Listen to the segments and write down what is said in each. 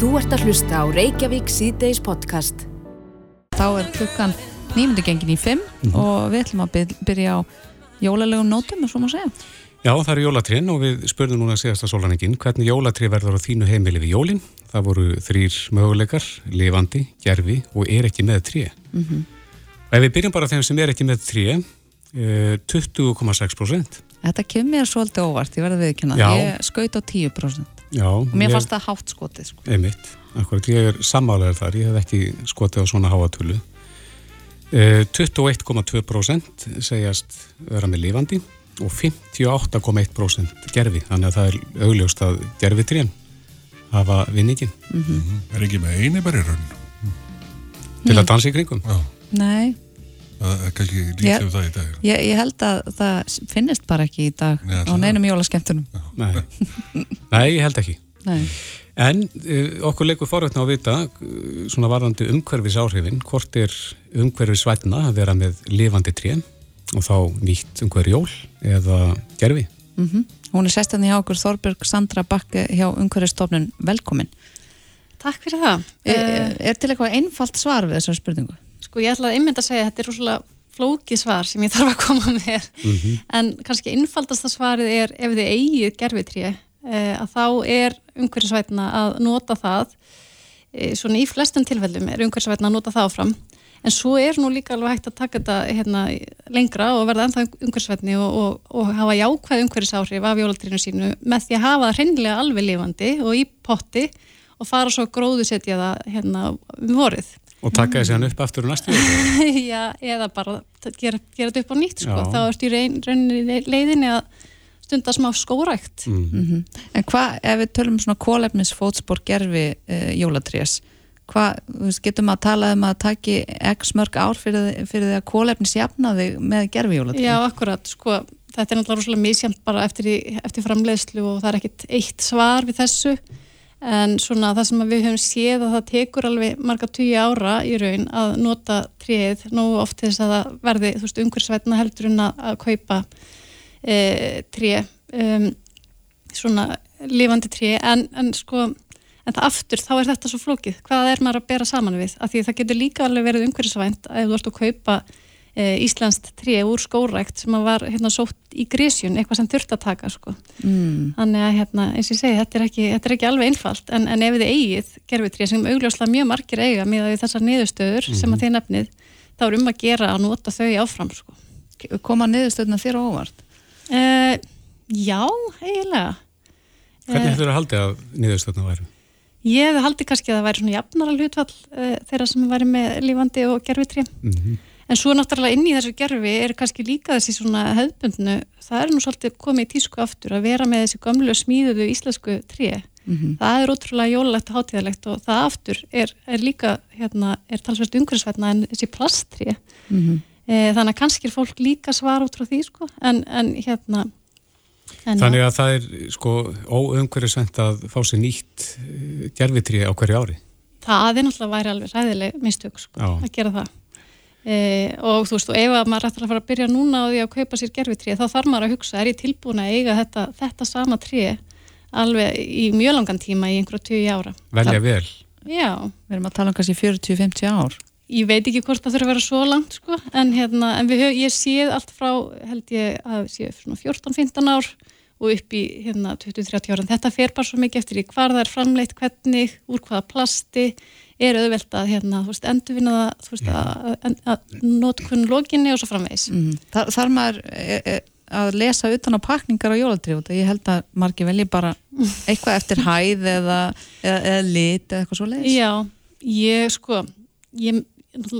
Þú ert að hlusta á Reykjavík síðdeis podcast. Þá er klukkan nýmundu gengin í 5 Mhm. og við ætlum að byr- byrja á jólalegum nótum, svo má segja. Já, það eru jólatrinn og við spurðum núna síðasta sólaningin hvernig jólatri verður á þínu heimili við jólin. Það voru þrýr möguleikar, lifandi, gerfi og er ekki með tré. Mhm. Ef við byrjum bara þeim sem er ekki með tré, eh, 20,6%. Þetta kemur mér svolítið óvart, ég verði að viðkynna. Ég skaut á 10%. Já, Og mér fannst það hátt skotið, sko. Einmitt, akkurat, ég er sammálaður þar, ég hef ekki skotið á svona háatölu. Eh, 21,2% segjast vera með lifandi og 58,1% gerfi, þannig að það er augljóst að gerfi trén hafa vinningin Er ekki með eini bara í raun? til að dansa í kringum. Já, Nei, kannski Ég- lítið um það í dag. ég, ég held að það finnist bara ekki í dag Nei, á neinum jólaskemmtunum. Nei. Nei, ég held ekki. Nei. En uh, okkur leikur forveitna á að vita, uh, svona varðandi umhverfis áhrifin, hvort er umhverfis vætna að vera með lifandi trén og þá nýtt umhverfi jól eða gerfi. Mm Hún er sestan í okkur Þorbjörg Sandra Bakke hjá Umhverfistofnun velkomin. Takk fyrir það. Er, er til eitthvað einfalt svar við þessar spurningu? Sko ég ætla að einmitt að segja að þetta er rosalega flókið svar sem ég þarf að koma með. En kannski einfaldasta svarið er ef þið eigið gerfitré uh, að þá er umhverfisvætna að nota það uh, svona í flestum tilfellum er umhverfisvætna að nota það áfram. En svo er nú líka alveg hægt að taka þetta hérna, lengra og verða ennþá umhverfisvætni og, og, og hafa jákvæð umhverfisáhrif af jólatrínu sínu með því að hafa það hreinlega alveg lifandi og í potti og fara svo gróðusetja það hérna um vorið Og taka þessi hann upp aftur og næstu. Já, eða bara gera, gera þetta upp á nýtt sko. Já. þá ertu í reyn, rauninni leiðinni að stunda smá skórækt Mm. En hvað, ef við tölum svona kólefnisfótspor gerfi uh, jólatrés, hvað, getum að tala um að taki x mörg ár fyrir, fyrir því að kólefnis jafna þig með gerfi jólatrés? Já, akkurat, sko, þetta er náttúrulega rosalega misjæmt bara eftir, í, eftir framleiðslu og það er ekkit eitt svar við þessu en svona það sem við höfum séð að það tekur alveg marga tugi ára í raun að nota tríð nógu oft þess að það verði, þú veist, umhverfisvætna heldur en að, kaupa e, tríð um, svona lifandi tríð en, en sko en það aftur, þá er þetta svo flókið. Hvað er maður að bera saman við, af því það getur líka alveg verið umhverfisvænt að ef þú ert að kaupa e, íslenskt tré úr skórækt sem var hérna sótt í grísjun, eitthvað sem þurft að taka sko. Mm. þannig að hérna, eins og ég segi, þetta er ekki, þetta er ekki alveg einfalt, en, en ef þið eigið gerfitré sem augljóslega mjög margir eiga með þessar niðurstöður sem að þið nefnið þá er um að gera að nota þau áfram sko. Koma niðurstöðna þér á óvart? e, Já, eiginlega Hvernig Eh, ætlar að haldi að niðurstöðna væru? Ég haldið kannski að það væri svona jafnara hlutfall uh, þeirra sem væri með lífandi og gerfitrí Mm En svo náttúrulega inn í þessu gerfi er kannski líka þessi svona hefðbundnu, það er nú svolítið komið í tísku aftur að vera með þessi gömlu smíðuðu íslensku tré. Mm Það er ótrúlega jólulegt og hátíðalegt og það aftur er, er líka, hérna, er talsvært umhverfisvætna en þessi plasttré. -hmm. E, þannig að kannski er fólk líka svar út frá því, sko, en, en hérna... En, Þannig að það er sko óumhverfisvænt að fá sér nýtt gerfitri á hverju ári. Það er náttúrulega væri alveg ræðileg mistök, sko, Já. að gera það. E, og þú veist, og ef að maður ætlar að fara að byrja núna á því að kaupa sér gerfitré, þá þarf maður að hugsa, er ég tilbúin að eiga þetta, þetta sama tré alveg í mjög langan tíma í einhverju tíu ára. Velja vel. Já, Við erum að tala um kannski 40-50 ár. ég veit ekki hvort það þurfa að vera svo langt, sko, en, hérna, en við höf, ég séð allt frá, held ég að séð svona 14-15 ár og upp í hérna 20-30 ára. En Þetta fer bara svo mikið eftir í hvar það er framleitt, hvernig, úr hvaða plasti, er auðvelt að hérna, þú veist, endurvinna það, þú veist, að, að, að notkun lokinni og svo framvegis. Mm. Þar, þar maður e, e, að lesa utan á pakningar á jólatrið ég held að margir velji bara eitthvað eftir hæð eða, eða, eða lit eða eitthvað svo leiðis. Já, ég sko, ég,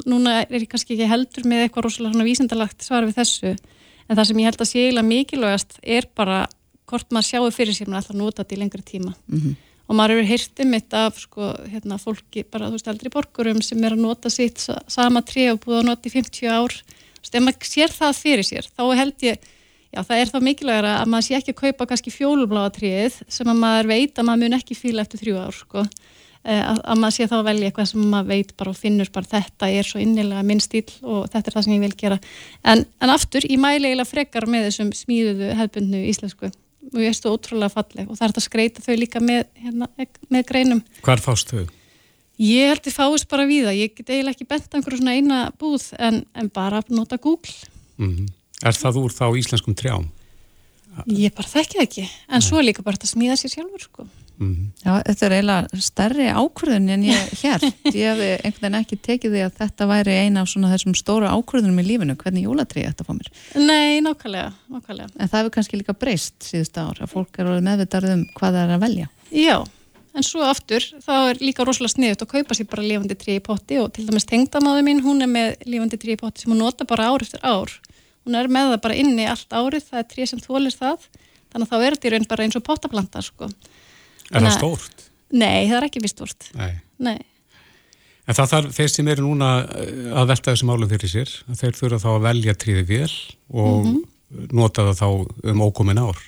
núna er ég kannski ekki heldur með eitthvað rosalega svona vísindalagt svar við þessu, en það sem ég held að sé eiginlega mikilvægast er bara hvort maður sjáu fyrir sér maður að nota þetta í lengri tíma. Mm og maður heyrt um þetta af sko, hérna, fólki, bara þú veist, eldri borgurum sem er að nota sitt sa- sama tré og búið að nota í 50 ár. Þú veist, ef maður sér það fyrir sér þá held ég, já það er þá mikilvægara að maður sé ekki að kaupa kannski fjólubláa tréð sem að maður veit að maður mun ekki fíla eftir þrjú ár sko. Eh, að, að maður sé þá velja eitthvað sem maður veit bara og finnur bara þetta er svo innilega minn stíl og þetta er það sem ég vil gera. En, en aftur, ég mæli eiginlega frekar með þessum smíðuðu hefbundnu íslensku og ég þú ótrúlega falleg og það er þetta að skreita þau líka með, hérna, með greinum Hvar fást þau? Ég held að fáist bara við það, ég get eiginlega ekki bent einhverju svona eina búð en, en bara nota Google. Mm Er það úr þá íslenskum trjám? Ég bara þekki það ekki, en svo er líka bara að smíða sér sjálfur sko. Mm Já, þetta er eiginlega stærri ákvörðun en ég hér. Ég hef einhvern veginn ekki tekið því að þetta væri eina af svona þessum stóru ákvörðunum í lífinu, hvernig jólatrið þetta fór mér. Nei, nákvæmlega, nákvæmlega. En það hefur kannski líka breyst síðust ár, að fólk er orðið meðvitað um hvað það er að velja. Já, en svo aftur, þá er líka rosalega sniðut að kaupa sér bara lifandi trí í potti og til dæmis tengdamáðu mín, hún er með lifandi trí í potti sem hún nota bara ár eftir ár. Hún er með það bara inni allt árið, það er trí sem þólir það, þannig að þá er þetta í raun bara eins og pottaplanta, sko. Er það stórt? Nei, það er ekki vist stort. Nei. Nei. En það þarf, þeir sem eru núna eh, að velta þessum málum fyrir sér, þeir þurfa þá að velja tríði vel og nota það þá um ókomin ár.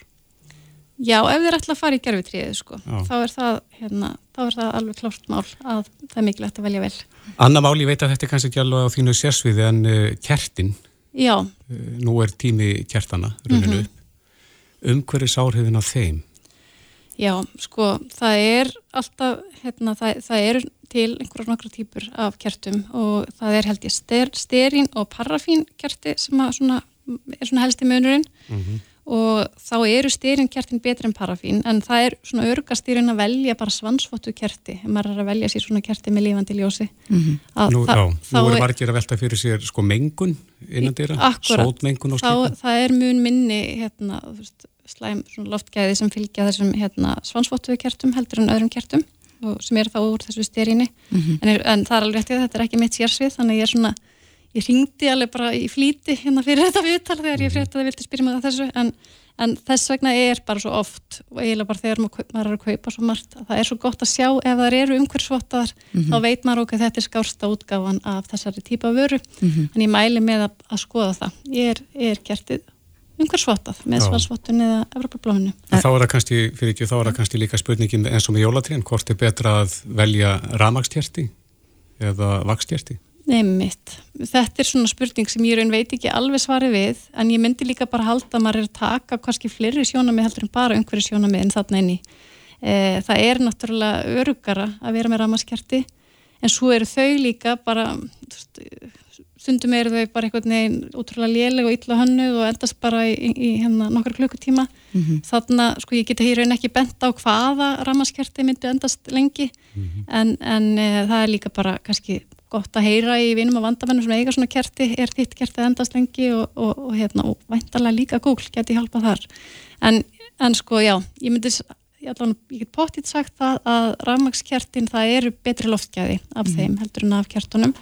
Já, ef þeir ætla að fara í gerfitriðið, sko, þá er, það, hérna, þá er það alveg klárt mál að það er mikilvægt að velja vel. Anna mál, ég veit að þetta er kannski ekki alveg á þínu sérsviði en uh, kertin, Já, uh, nú er tími kertana runinu upp, umhverjus áhrifin af þeim. já, sko, það er alltaf, hérna, það, það eru til einhverjar nokkra típur af kertum og það er held ég ster, sterín og parafín kerti sem svona, er svona helsti munurinn og þá eru sterín kertin betri en parafín en það er svona örgastýrin að velja bara svansvottu kerti, ef maður er að velja sér svona kerti með lífandi ljósi. Að Nú, það- já, þá nú er- margir að velta fyrir sér sko mengun innan dýra, sótmengun og þá, slíka. það er mun minni hérna, slæm svona loftgæði sem fylgja þessum hérna, svansvottuðu kertum heldur en öðrum kertum og sem eru þá úr þessu styrinni en, er, en það er alveg réttið að þetta er ekki mitt sérsvið þannig að ég er svona, ég ringdi alveg bara í flýti hérna fyrir þetta viðtal þegar ég frétti að það vildi spyrja mig að þessu en, en þess vegna er bara svo oft og eiginlega bara þegar maður, maður er að kaupa svo margt að það er svo gott að sjá ef það eru umhverfsvottaðar þá veit maður okkur þetta er skársta útgáfan af þessari típa vöru en ég mæli með að, að skoða það. Ég er, er kertið umhverfsvottað með Já. svansvottun eða Evropablónu þá er það kannski, fyrir ekki, þá er það kannski líka spurningin eins og með jólatrén, hvort er betra að velja ramagstjerti eða vakstjerti? Nei mitt, þetta er svona spurning sem ég raun veit ekki alveg svari við en ég myndi líka bara halda að maður er að taka kannski fleiri sjónamið heldur en bara umhverju sjónamið en þarna inni. E, það er náttúrulega örugara að vera með ramaskerti en svo eru þau líka bara stundum eru þau bara einhvern veginn útrúlega léleg og illa hönnuð og endast bara í, í, hérna nokkar klukkutíma. Þarna, sko ég geti í raun ekki bent á hvaða ramaskerti myndi endast lengi en, en e, það er líka bara kannski gott að heyra í vinum og vandamennum sem eiga svona kerti, er þitt kerti endast lengi og, og, og, hérna, og væntalega líka Google geti hjálpað þar. En, en sko já, ég myndi ég, allan, ég get pottitt sagt það að rafmagskertin það eru betri loftgæði af þeim heldur en af kertunum.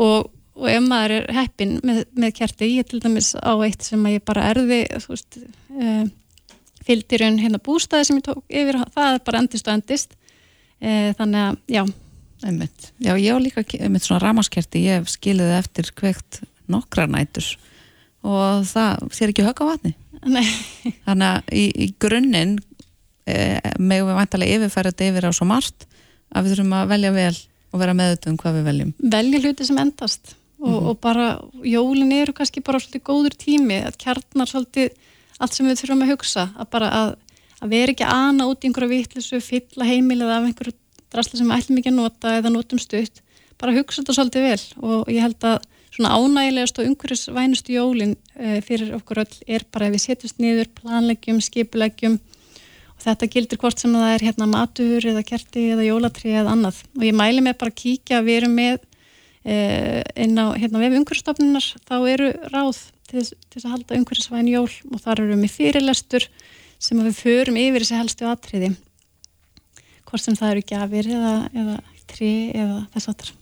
Og, og ef maður er heppin með, með kerti, ég til dæmis á eitt sem að ég bara erði þú veist, uh, fylgdirun hérna bústæði sem ég tók yfir, það er bara endist og endist. Uh, þannig að já, Einmitt. Já, ég á líka einmitt svona ramaskerti, ég hef skilið eftir kveikt nokkra nætur og það sér ekki högg á vatni. nei Þannig að í, í grunninn e, megum við vantarlega yfirfæra þetta yfir á svo margt að við þurfum að velja vel og vera meðutum hvað við veljum. velja hluti sem endast og, og bara jólin eru kannski bara svolítið góður tími að kjarnar svolítið allt sem við þurfum að hugsa að bara að, að vera ekki að ana út í einhverju vitlisu, fylla heimilið af einhverju drasli sem við ætlum ekki að nota eða notum stutt, bara hugsa þetta svolítið vel. Og ég held að svona ánægilegast og umhverjusvænustu jólin uh, fyrir okkur öll er bara ef við setjumst niður, planleggjum, skipuleggjum. Og þetta gildir hvort sem það er hérna matur eða kerti eða jólatri eða annað. Og ég mæli með bara að kíkja við erum með eh, inn á hérna vef umhverfstofnunar þá eru ráð til, til að halda umhverfisvæn jól og þar eru við með fyrirlestur sem að við förum yfir þessi helstu atriði hvort sem það eru gjafir eða, eða tri eða þess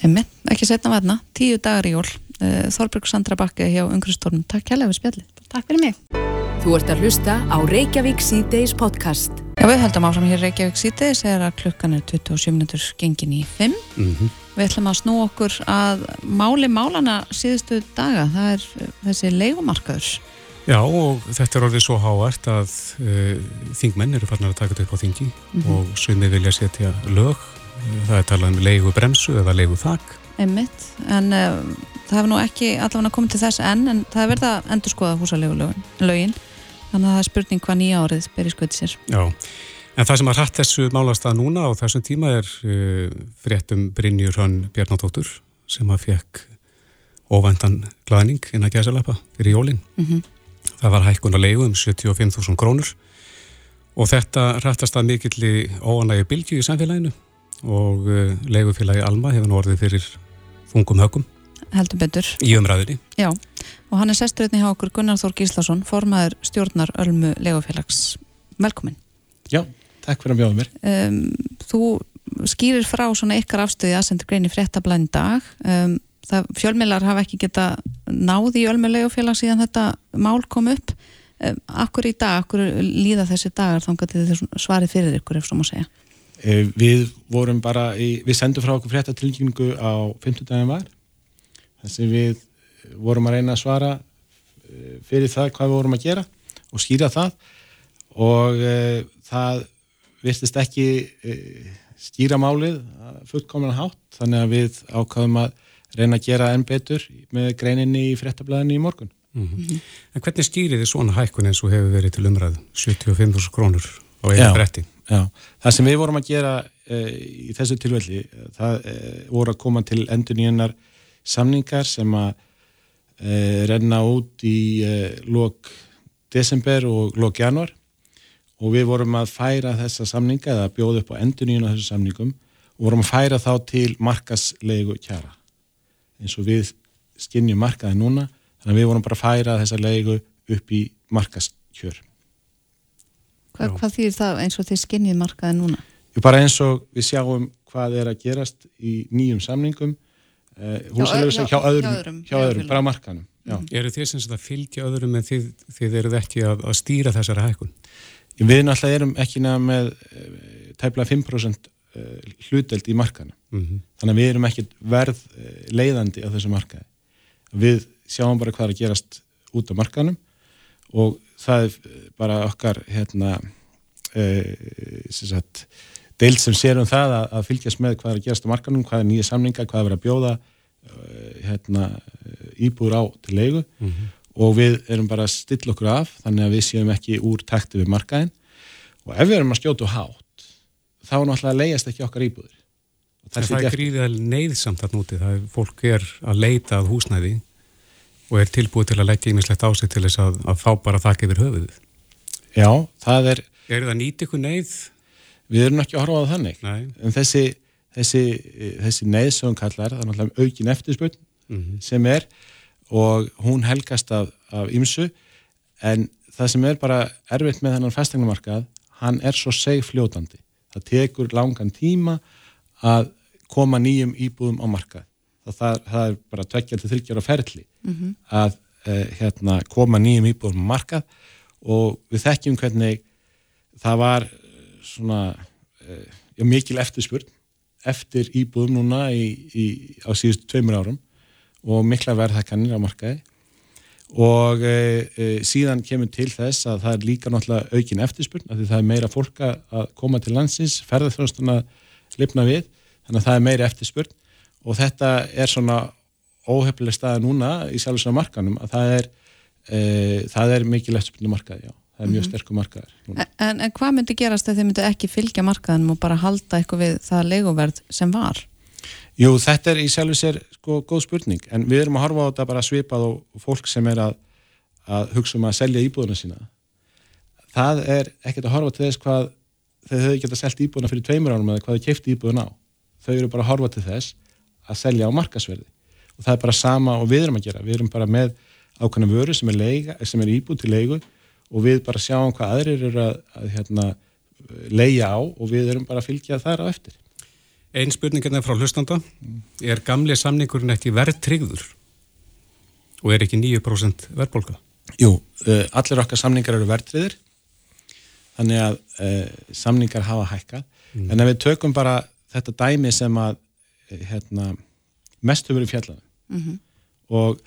Einmitt, ekki setna vatna, tíu dagar í jól. E, Þorbjörg Sandra Bakke hjá Umhverfstórnum. Takk hérlega við spjallið. Takk fyrir mig Þú ert að hlusta á Reykjavík C-Days podcast. Já, við höldum áfram hér Reykjavík síðdeis er að klukkan er 27 minútur gengin í 5. Mm Við ætlum að snú okkur að máli málana síðustu daga. Það er eh, þessi leigumarkaður. Já og þetta er orðið svo hávært að uh, þingmenn eru farnar að taka þetta upp á þingi og sumið vilja setja lög, það er talað um leigu bremsu eða leigu þak. Einmitt, en uh, það hefur nú ekki allavega komið til þess enn, en það er verið að endur skoða húsalegu lögin þannig að það er spurning hvað nýja árið ber í skoði sér. Já, en það sem að hrætt þessu málast að núna á þessum tíma er uh, fréttum Brynjur Hrann Bjarnadóttur sem að fekk óvæntan glæðning inn að gæsalappa fyrir jólinn. Mm -hmm. Það var hækkun að leiðu um 75.000 krónur og þetta rættast að mikilli óanægi bylgi í samfélaginu og uh, leigufélagi Alma hefur nú orðið fyrir þungum högum. Heldur betur. Í umræðinni. Já, og hann er sesturinn í hákur Gunnar Þór Gíslason, formaður stjórnar Ölmu leigufélags. Velkomin. Já, takk fyrir að bjóða mér. Um, þú skýrir frá svona ykkar afstöði aðsendur grein í fréttablaðin dag. Um, það fjölmiðlar hafa ekki geta náði í Ölmu leigufélag síðan þetta mál kom upp. Um, akkur í dag, akkur líða þessi dagar þannig að þið svarið fyrir ykkur ef svo má segja. Við vorum bara, í, við sendum frá okkur fréttatilkynningu á 50 daginn var þess að við vorum að reyna að svara fyrir það hvað við vorum að gera og skýra það og uh, það virtist ekki uh, skýra málið fullkomlega hátt þannig að við ákvaðum að reyna að gera enn betur með greininni í fréttablaðinni í morgun. Mm -hmm. En hvernig skýrið þið svona hækkun eins og hefur verið til umræðu 75.000 krónur á einu bretti? Já, það sem við vorum að gera uh, í þessu tilvelli, það uh, voru að koma til endur nýjunar samningar sem að uh, renna út í lok desember og lok januar og við vorum að færa þessa samninga eða bjóða upp á endur nýjuna þessu samningum og vorum að færa þá til markaslegu kjara eins og við skinnjum markaði núna þannig að við vorum bara að færa þessa leigu upp í markaskjör Hva, hvað þýr það eins og þið skinnið markaði núna? Jú, bara eins og við sjáum hvað er að gerast í nýjum samningum uh, húsalöfus hjá, hjá öðrum, hjá öðrum, hjá öðrum bara markanum. Mm. Eru þið sem að fylgja öðrum en þið, þið eruð ekki að, að stýra þessari hækkun? Við náttúrulega erum ekki nefn með tæplega 5% uh, hluteld í markanum. Mm -hmm. Þannig að við erum ekki verð leiðandi á þessu markaði. Við sjáum bara hvað er að gerast út á markanum og það er bara okkar hérna e, sagt, deild sem sér um það að, að fylgjast með hvað er að gerast á markanum, hvað er nýja samninga, hvað er að bjóða hérna, íbúður á til leigu mm -hmm. og við erum bara að stilla okkur af þannig að við séum ekki úr takti við markaðin og ef við erum að skjóta hátt þá náttúrulega leiðast ekki okkar íbúður Það, það er gríðið neyðsamt að núti, það er fólk er að leita að húsnæði og er tilbúið til að leggja einmislegt á sig til þess að, að fá bara þakk yfir höfuðið. Já, það er... Er það nýtt ykkur neyð? Við erum ekki að horfa á þannig. Nei. En þessi, þessi, þessi neyð sem hún kallar, það er náttúrulega aukin eftirspurn mm -hmm. sem er og hún helgast af, af ymsu en það sem er bara erfitt með þennan fastegnumarkað, hann er svo segfljótandi. Það tekur langan tíma að koma nýjum íbúðum á markað. Það, það, er bara tveggjar til þryggjar á ferli mm -hmm. að uh, hérna, koma nýjum íbúðum á markað og við þekkjum hvernig það var svona uh, já, mikil eftirspurn eftir íbúðum núna í, í, á síðustu tveimur árum og mikla verðhækkanir á markaði og uh, síðan kemur til þess að það er líka náttúrulega aukin eftirspurn af því það er meira fólk að koma til landsins ferðarþjóðstuna lifna við þannig að það er meira eftirspurn og þetta er svona óhefnileg staða núna í sjálfsögna markanum að það er, e, það er mikil eftirspurnu markað, já, það er mjög -hmm. sterkur markaðar. En, en hvað myndi gerast ef þið myndi ekki fylgja markaðanum og bara halda eitthvað við það legoverð sem var? Jú, þetta er í sjálfsögna sko góð spurning, en við erum að horfa á þetta bara svipað og fólk sem er að, að hugsa um að selja íbúðuna sína. Það er ekkert að horfa til þess hvað þau hefur gett að selja íbúðuna fyrir tveimur ánum eða hvað þau kefti íbúðuna á. Þau eru bara að horfa til þess að selja á markasverði og það er bara sama og við erum að gera. Við erum bara með ákvæmna vöru sem er, leiga, sem er íbúð til leigu og við bara sjáum hvað aðrir eru að, að hérna, leia á og við erum bara að fylgja þar á eftir. Einn spurningin er frá hlustanda. Er gamli samningurinn ekki verðtryggður? Og er ekki 9% verðbólka? Jú, allir okkar samningar eru verðtryggður þannig að samningar hafa hækkað. Mm. en ef við tökum bara þetta dæmi sem að hérna, mest hefur verið fjallan mm -hmm. og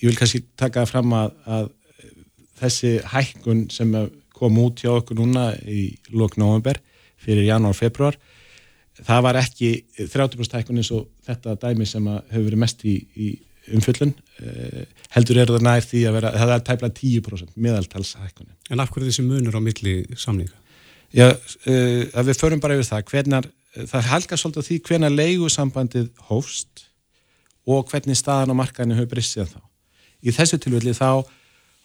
ég vil kannski taka fram að, að þessi hækkun sem kom út hjá okkur núna í lók november fyrir janúar og februar það var ekki 30% hækkun eins og þetta dæmi sem hefur verið mest í, í umfjöllun uh, heldur er það nær því að vera það er tæplega 10% meðaltalshækkunin En af hverju þessi munur á milli samninga? Já, uh, að við förum bara yfir það hvenar, það helga svolítið því hvenar leigusambandið hófst og hvernig staðan á markaðinu hefur brist síðan þá. Í þessu tilfelli þá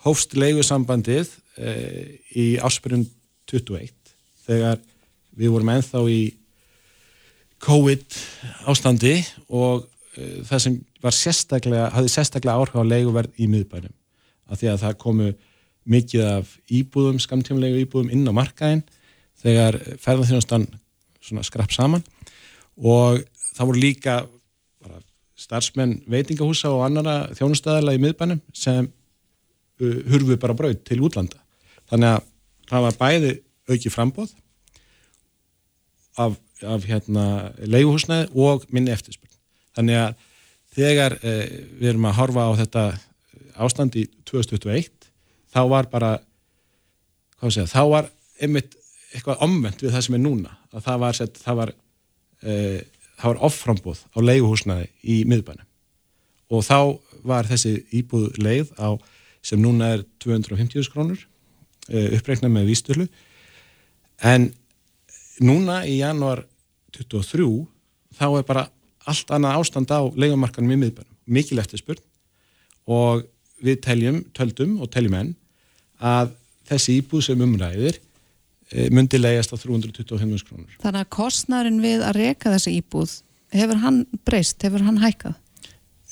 hófst leigusambandið uh, í áspyrjum 21 þegar við vorum enþá í COVID ástandi og uh, það sem var sérstaklega, hafði sérstaklega áhrif á leiguverð í miðbænum af því að það komu mikið af íbúðum, skamtímanlegu íbúðum inn á markaðin þegar ferðarþjónustan skrapp saman og það voru líka starfsmenn veitingahúsa og annara þjónustæðala í miðbænum sem uh, hurfu bara brauð til útlanda. Þannig að það var bæði auki frambóð af, af hérna, leiguhúsnaði og minni eftirspurn. Þannig að þegar uh, við erum að horfa á þetta ástand í 2021 þá var bara segja, þá var einmitt eitthvað omvend við það sem er núna að það var, set, það var uh, það var offrambóð á leiguhúsnaði í miðbænum. Og þá var þessi íbúð leið á sem núna er 250 krónur uppreiknað með výstölu en núna í januar 23 þá er bara allt annað ástand á leigumarkanum í miðbænum, mikil eftir spurn og við teljum, töldum og teljum enn að þessi íbúð sem umræðir myndi leiðast á 325 krónur. Þannig að kostnærin við að reyka þessi íbúð, hefur hann breyst, hefur hann hækkað?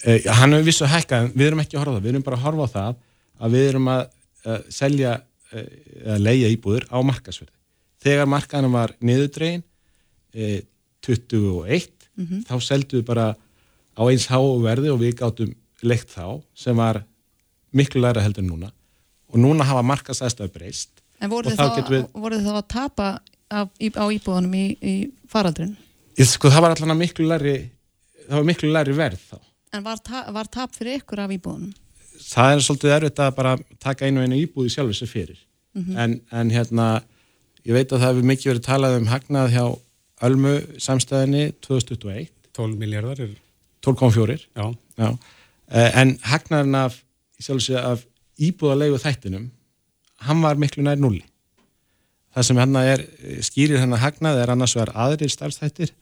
Eh, hann hefur vissu hækkað, við erum ekki að horfa það, við erum bara að horfa á það að við erum að uh, selja, uh, að leiða íbúður á markasverði. Þegar markanum var niðurdregin uh, 21, mm -hmm. þá seldum við bara á eins háverði og við gáttum leikt þá sem var miklu læra heldur núna og núna hafa markasæðstöðu breyst En voru þið þá, við... þá að tapa á, á íbúðunum í, í faraldrun? Ég sko það var allavega miklu læri það var miklu læri verð þá En var, ta var tap fyrir ykkur af íbúðunum? Það er svolítið erfitt að bara taka einu og einu íbúði sjálfur sér fyrir mm -hmm. en, en hérna ég veit að það hefur mikið verið talað um hagnað hjá Ölmu samstæðinni 2021 12 miljardar 12,4 Já. Já. Eh, en hagnaðin af, af íbúðalegu þættinum hann var miklu nær nulli. Það sem hann er, skýrir hann að hagnað er annars vegar aðrir starfstættir,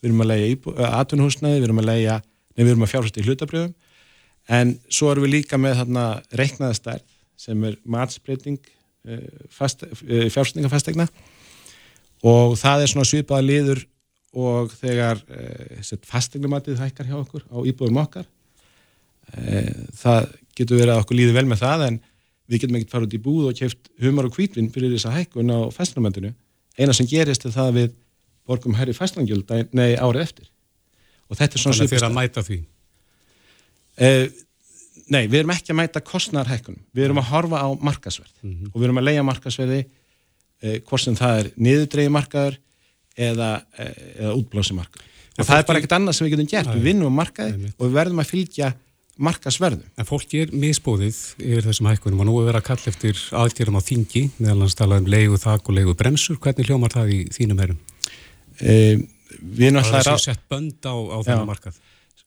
við erum að leiða atunhúsnaði, við erum að leiða, nefnum við erum að fjárhast í hlutabrjöfum, en svo erum við líka með þarna reiknaðastærð sem er matsbreyting eh, eh, fjárhastningafastegna og það er svona svipaða liður og þegar eh, fastegnumatið hækkar hjá okkur á íbúðum okkar það getur verið að okkur líði vel með það en við getum ekkert fara út í búð og kæft humar og kvítvinn fyrir þessa hækkun á fæstunamöndinu eina sem gerist er það að við borgum herri fæstunangjöld nei árið eftir. Og þetta er svona Þannig að að mæta því? Eh, Nei, við erum ekki að mæta kostnarhækkunum, við erum að horfa á markasverð mm -hmm. og við erum að leia markasverði eh, hvort sem það er niðurdreiði markaður eða, eh, eða útblási markaður. Og það er bara ekkert annað sem við getum gert, við vinnum á markaði og við verðum að fylgja markasverðum. En fólki er misbóðið yfir þessum hækkunum og nú er verið að kalla eftir aðgjörum á þingi meðal hans talað um leigu þak og leigu bremsur. Hvernig hljómar það í þínum erum? E, við erum alltaf... Það er sett bönd á, á þennan markað.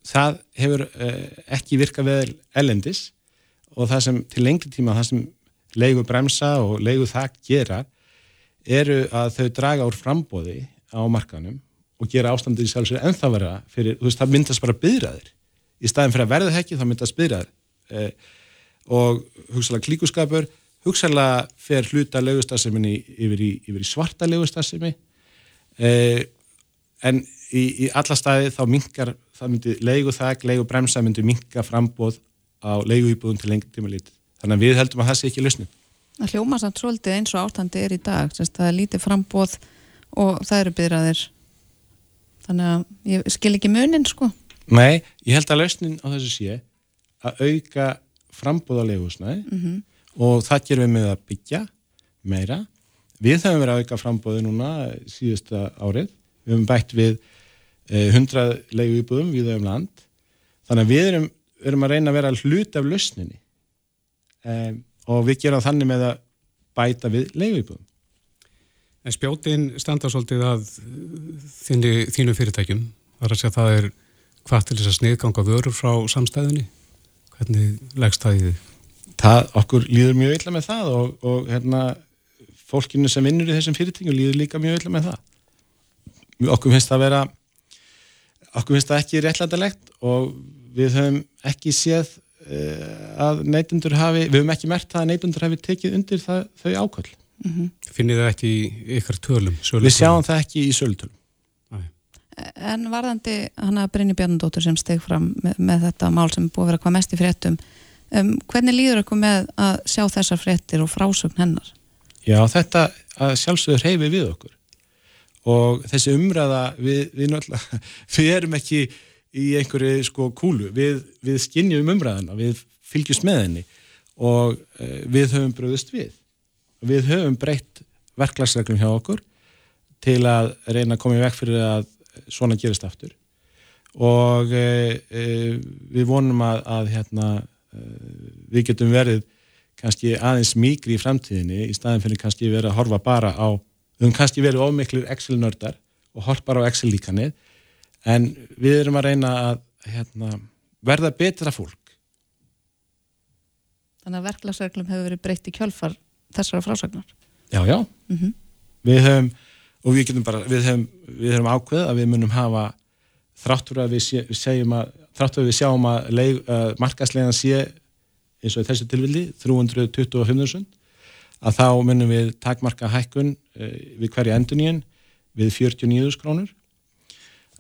Það hefur uh, ekki virkað vel ellendis og það sem til lengri tíma það sem leigu bremsa og leigu þak gera eru að þau draga úr frambóði á markanum og gera ástandið í sjálfsögur en það vera fyrir, þú veist, það myndast bara byðraðir í staðin fyrir að verða hekki þá myndi að spyrja eh, og hugsalega klíkuskapur hugsalega fer hluta lögustasseminni yfir, yfir í svarta lögustassemmi eh, en í, í alla staði þá minkar það myndi leigu þak, leigu bremsa myndi minka frambóð á leigu íbúðum til lengur tíma lítið. Þannig að við heldum að það sé ekki lausnum. Það hljóma samt svolítið eins og áttandi er í dag, það er lítið frambóð og það eru byrjaðir þannig að ég skil ekki munin sko Nei, ég held að lausnin á þessu sé að auka frambúða leifusnæði mm -hmm. og það gerum við með að byggja meira. Við höfum verið að auka frambúði núna síðusta árið. Við höfum bætt við eh, 100 leifu íbúðum við höfum land. Þannig að við erum, erum að reyna að vera hlut af lausninni um, og við gerum þannig með að bæta við leifu íbúðum. En spjótin standa svolítið að þínu, þínu fyrirtækjum. Það er að segja að það er hvað til þess að sniðganga vörur frá samstæðinni? Hvernig leggst það í þig? Það, okkur líður mjög illa með það og, og hérna, fólkinu sem vinnur í þessum fyrirtingum líður líka mjög illa með það. Okkur finnst það að vera, okkur finnst það ekki réttlætilegt og við höfum ekki séð uh, að neytundur hafi, við höfum ekki mert það að neytundur hafi tekið undir það, þau ákvöld. Mm -hmm. Finnir það ekki í ykkar tölum? Við sjáum það ekki í sölutölum. En varðandi hana Brynni Bjarnadóttur sem steg fram með, með þetta mál sem búið að vera hvað mest í fréttum um, hvernig líður ykkur með að sjá þessar fréttir og frásögn hennar? Já, þetta að sjálfsögur heifi við okkur. Og þessi umræða við, við, náttúrulega, við erum ekki í einhverju sko kúlu. Við, við skinnjum umræðana, við fylgjumst með henni og uh, við höfum bröðust við. Við höfum breytt verklagsreglum hjá okkur til að reyna að koma í vekk fyrir að svona gerist aftur. Og e, e, við vonum að, að hérna, e, við getum verið kannski aðeins mýgri í framtíðinni í staðin fyrir kannski verið að horfa bara á við höfum kannski verið ofmiklir Excel-nördar og horfa bara á Excel-líkanið en við erum að reyna að hérna, verða betra fólk. Þannig að verklagsreglum hefur verið breytt í kjölfar þessara frásagnar. Já, já. Mm -hmm. við höfum og við getum bara, við höfum, við höfum ákveð að við munum hafa þráttur að við, segjum að þráttur að við sjáum að, að markaslegan sé eins og í þessu tilvilli 325.000 að þá munum við takmarka hækkun uh, við hverja enduníun við 49.000 krónur.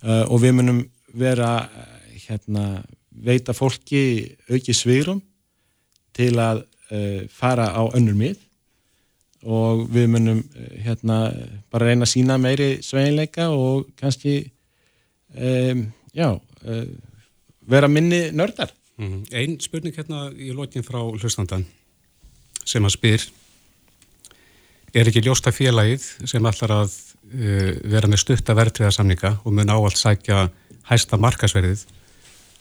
Uh, og við munum vera uh, hérna, veita fólki auki svirum til að fara á önnur mið og við munum eh, hérna bara reyna að sína meiri sveinleika og kannski um, já um, vera minni nördar mm -hmm. Einn spurning hérna í lókin frá hlustandan sem að spyr er ekki ljósta félagið sem ætlar að uh, vera með stutta verðtriðarsamninga og mun áallt sækja hæsta markasverðið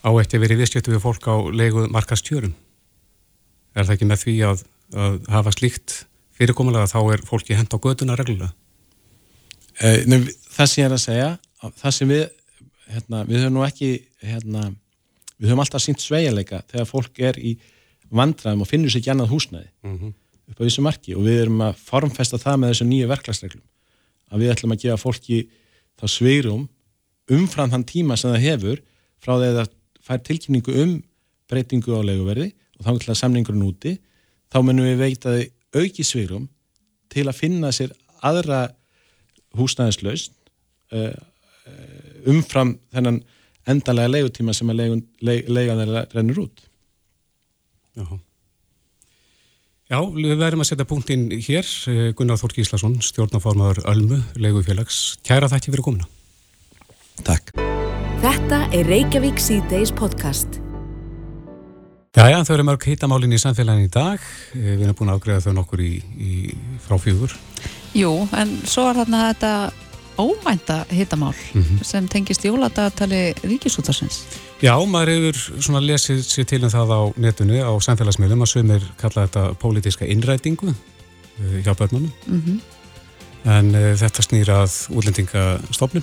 á eftir að vera í viðskjötu við fólk á leigu markastjörum er það ekki með því að, að hafa slíkt fyrirkomulega þá er fólki hend á göduna reglulega? Eh, nefn, það sem ég er að segja, það sem við, hérna, við höfum nú ekki, hérna, við höfum alltaf sínt sveiginleika þegar fólk er í vandraðum og finnur sér ekki annað húsnæði mm -hmm. upp á þessu marki og við erum að formfesta það með þessu nýju verklagsreglum að við ætlum að gefa fólki þá sveirum umfram þann tíma sem það hefur frá því að það fær tilkynningu um breytingu á leguverði og þá ætla samningurinn úti þá munum við veita auki svirum til að finna sér aðra húsnæðislaust uh, umfram þennan endalega leigutíma sem að leigan þeirra rennur út. Já. Já, við verðum að setja punktinn hér. Eh, Gunnar Þór Gíslason, stjórnaformaður Ölmu, leigufélags. Kæra þætti fyrir komuna. Takk. Þetta er Reykjavík C-Days podcast. Jæja, þau eru mörg hittamálinn í samfélagin í dag. Eh, við erum búin að ágreða þau nokkur í, í fráfjögur. Jú, en svo er þarna þetta ómænta hittamál mm -hmm. sem tengist jóladatali ríkisútarsins. Já, maður hefur svona lesið sér til um það á netinu, á samfélagsmiðlum að sögumir kalla þetta pólitíska innrætingu eh, hjá börnunum. Mm -hmm. En uh, þetta snýrað útlendingastofnum.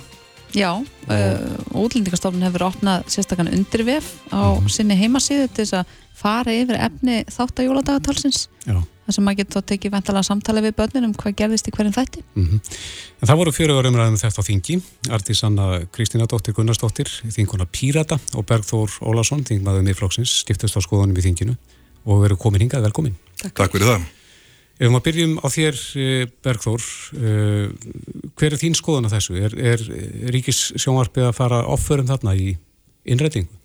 Já, uh, útlendingastofnun hefur opnað sérstakann undirvef á mm sinni heimasíðu til þess að fara yfir efni þáttajóladagartalsins þar sem maður getur þá tekið vantala samtali við börnir um hvað gerðist í hverjum þætti. Mm -hmm. En það voru fjöruður umræðum þetta á þingi. Artís Anna Kristína Dóttir Gunnarsdóttir þinguna Pírata og Bergþór Ólason þingmaður miðflóksins, skiptast á skoðunum í þinginu og veru komin hingað, velkomin. Takk, Takk fyrir það. Ef maður byrjum á þér eh, Bergþór uh, hver er þín skoðun á þessu? Er, er Ríkis sjónvarpið að fara offörum þarna í innrætingu?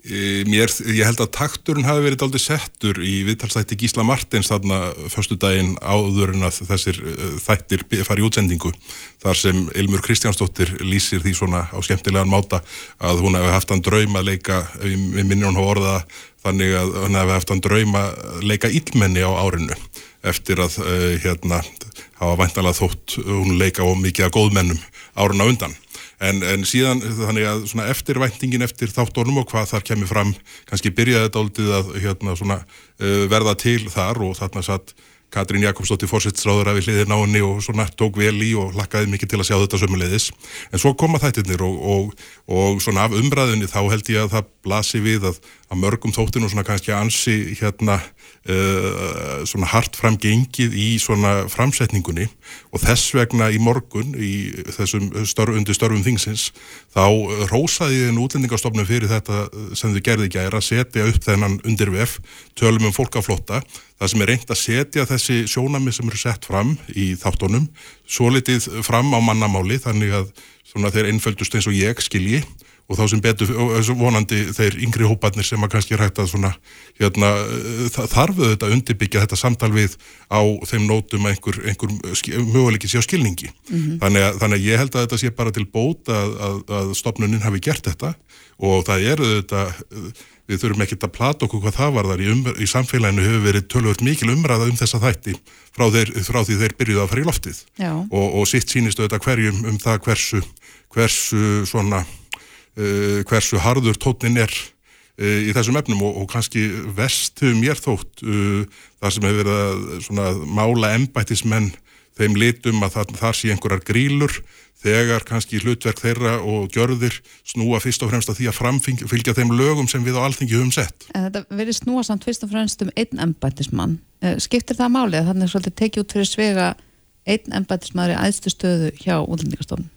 E, mér, ég held að takturinn hafi verið aldrei settur í viðtalsætti Gísla Martins þarna förstu daginn áður en að þessir e, þættir fari útsendingu þar sem Ilmur Kristjánsdóttir lýsir því svona á skemmtilegan máta að hún hefði haft hann draum að leika við minnum hún orða þannig að hún hefði haft hann draum að leika ílmenni á árinu eftir að uh, hérna hafa væntalega þótt hún leika og mikið að góðmennum árun á undan En, en síðan þannig að svona eftirvæntingin eftir þáttónum og hvað þar kemur fram kannski byrjaði þetta aldrei að hérna, svona, uh, verða til þar og þarna satt Katrín Jakobsdóttir fórsettsráður af í hliðir náinni og svona tók vel í og lakkaði mikið til að sjá þetta sömulegðis. En svo koma þættirnir og, og, og svona af umræðinni þá held ég að það blasi við að, að mörgum þóttinu svona kannski ansi hérna uh, svona hart framgengið í svona framsetningunni og þess vegna í morgun í þessum störf, undir störfum þingsins þá rósaði þið útlendingarstofnum fyrir þetta sem þau gerði ekki að setja upp þennan undir VF tölum um fólkaflotta það sem er reynd að setja þessi sjónami sem eru sett fram í þáttunum svo litið fram á mannamáli þannig að svona þeir einföldust eins og ég skilji og þá sem betur vonandi þeir yngri hópanir sem að kannski rætta svona hérna, þarfuðu þetta undirbyggja þetta samtal við á þeim nótum að einhver, einhver möguleiki sé á skilningi. Mm -hmm. þannig, að, þannig að ég held að þetta sé bara til bót að, að, að stopnuninn hafi gert þetta og það eru þetta, við þurfum ekki að plata okkur hvað það var þar í, um, í samfélaginu hefur verið tölvöld mikil umræða um þessa þætti frá, þeir, frá því þeir byrjuði að fara í loftið og, og sitt sínistu þetta hverjum um það hversu, hversu svona uh, hversu harður tónin er uh, í þessum efnum og, og kannski vest hefur mér þótt uh, það sem hefur verið að mála embættismenn þeim litum að það, þar sé einhverjar grílur þegar kannski hlutverk þeirra og gjörðir snúa fyrst og fremst að því að framfylgja þeim lögum sem við á alltingi höfum sett. En þetta verið snúa samt fyrst og fremst um einn embættismann. Skiptir það málið að þannig svolítið tekið út fyrir svega einn embættismæður í æðstu stöðu hjá útlendingastofnun?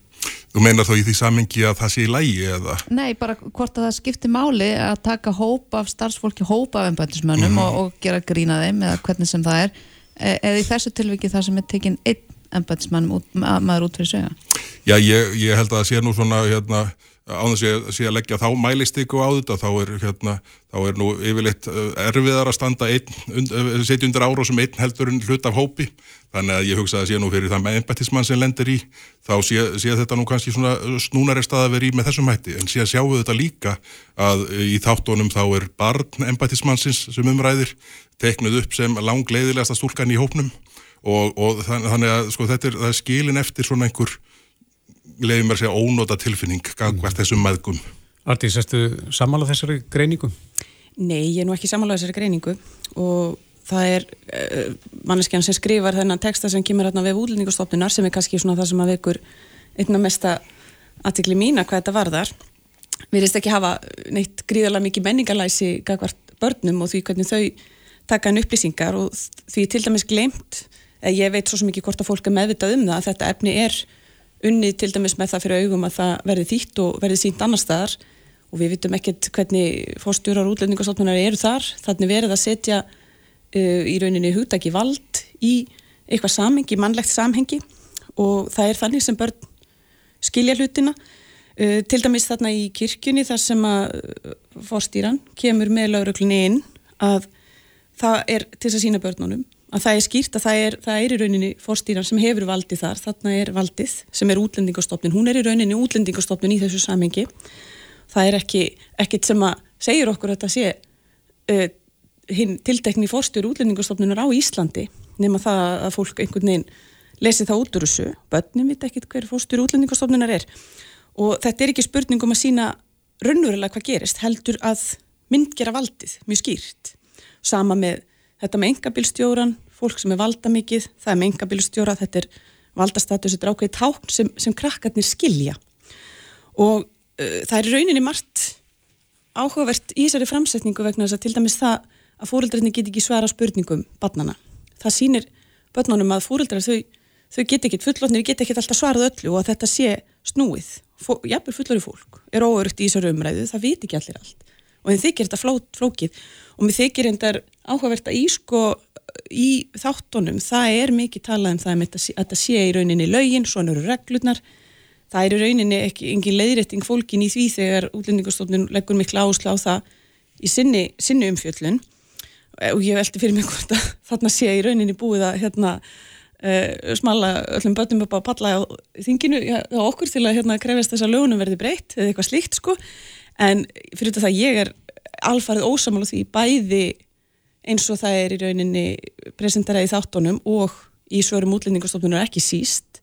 Þú meina þá í því samengi að það sé í lægi eða? Nei, bara hvort að það skiptir máli að taka hópa af starfsfólki, hópa af embætismönnum mm -hmm. og, og gera grína þeim eða hvernig sem það er e, eða í þessu tilviki það sem er tekinn einn embætismann út, maður út fyrir sögja Já, ég, ég held að það sé nú svona hérna á þess að sé að leggja þá mælistyku á þetta þá er, hérna, þá er nú yfirleitt uh, erfiðar að standa setja undir ára sem einn heldur en hlut af hópi þannig að ég hugsa að sé nú fyrir það með embættismann sem lendir í þá sé, sé þetta nú kannski svona snúnari stað að vera í með þessum hætti en sé að sjáu þetta líka að í þáttónum þá er barn embættismannsins sem umræðir teknuð upp sem langleiðilegasta stúlkan í hópnum og, og þannig að sko, þetta er, er skilin eftir svona einhver leiði mér að segja ónóta tilfinning gangvært þessum maðgum. Artís, erstu samála þessari greiningu? Nei, ég er nú ekki samála þessari greiningu og það er uh, manneskjan sem skrifar þennan texta sem kemur hérna við útlendingastofnunar sem er kannski svona það sem að vekur einna mesta aðtikli mína hvað þetta varðar. Við reist ekki hafa neitt gríðarlega mikið menningalæsi gangvært börnum og því hvernig þau taka hann upplýsingar og því til dæmis glemt, ég veit svo mikið hvort að fólk er meðvitað um það að þetta efni er unnið til dæmis með það fyrir augum að það verði þýtt og verði sínt annar staðar og við vitum ekkert hvernig fórstjórar útlendingarstofnunar eru þar þannig verið að setja uh, í rauninni hugdagi vald í eitthvað samhengi, mannlegt samhengi. Og það er þannig sem börn skilja hlutina. Uh, til dæmis þarna í kirkjunni þar sem að uh, fórstýran kemur með lauruglunni inn að það er til þess að sína börnunum að það er skýrt að það er, það er í rauninni fórstýran sem hefur valdið þar, þarna er valdið sem er útlendingastofnun, hún er í rauninni útlendingastofnun í þessu samengi það er ekki, ekkit sem að segir okkur að þetta sé uh, hinn tiltekni fórstjóru útlendingastofnunar á Íslandi nema það að fólk einhvern veginn lesi það út úr þessu, börnum veit ekki hver fórstjóru útlendingastofnunar er. Og þetta er ekki spurning um að sína raunverulega hvað gerist, heldur að myndgera valdið, mjög skýrt. Sama með þetta með engabilstjóran, fólk sem er valda mikið, það er með engabilstjóra, þetta er valdastatus, þetta er ákveðið tákn sem, sem krakkarnir skilja. Og uh, það er rauninni margt áhugavert í þessari framsetningu vegna þess að til dæmis það að fóröldræðinni get ekki svara spurningum barnana. Það sýnir börnunum að fóröldræðar þau, þau get ekki, fullotnir get ekki alltaf svarað öllu og að þetta sé snúið. Jafnveg fullori fólk er óörugt í þessari umræðu, það veit ekki allir allt og þeim þykir þetta fló, flókið og mér þykir endar áhugavert að í sko í þáttunum, það er mikið talað um það að þetta sé í rauninni lögin, svona eru reglurnar það er í rauninni ekki engin leiðrætting fólkin í því þegar útlendingarstofnun leggur miklu áherslu á það í sinni, sinni umfjöllun og ég veldi fyrir mig hvort að þarna sé í rauninni búið að hérna uh, smala öllum börnum upp á palla á þinginu á okkur til að hérna krefast þess að lögunum verði breytt eða eitthvað slíkt sko en fyrir þetta að ég er alfarið ósamála því bæði eins og það er í rauninni presentaraði þáttunum og í svörum útlendingastofnunar ekki síst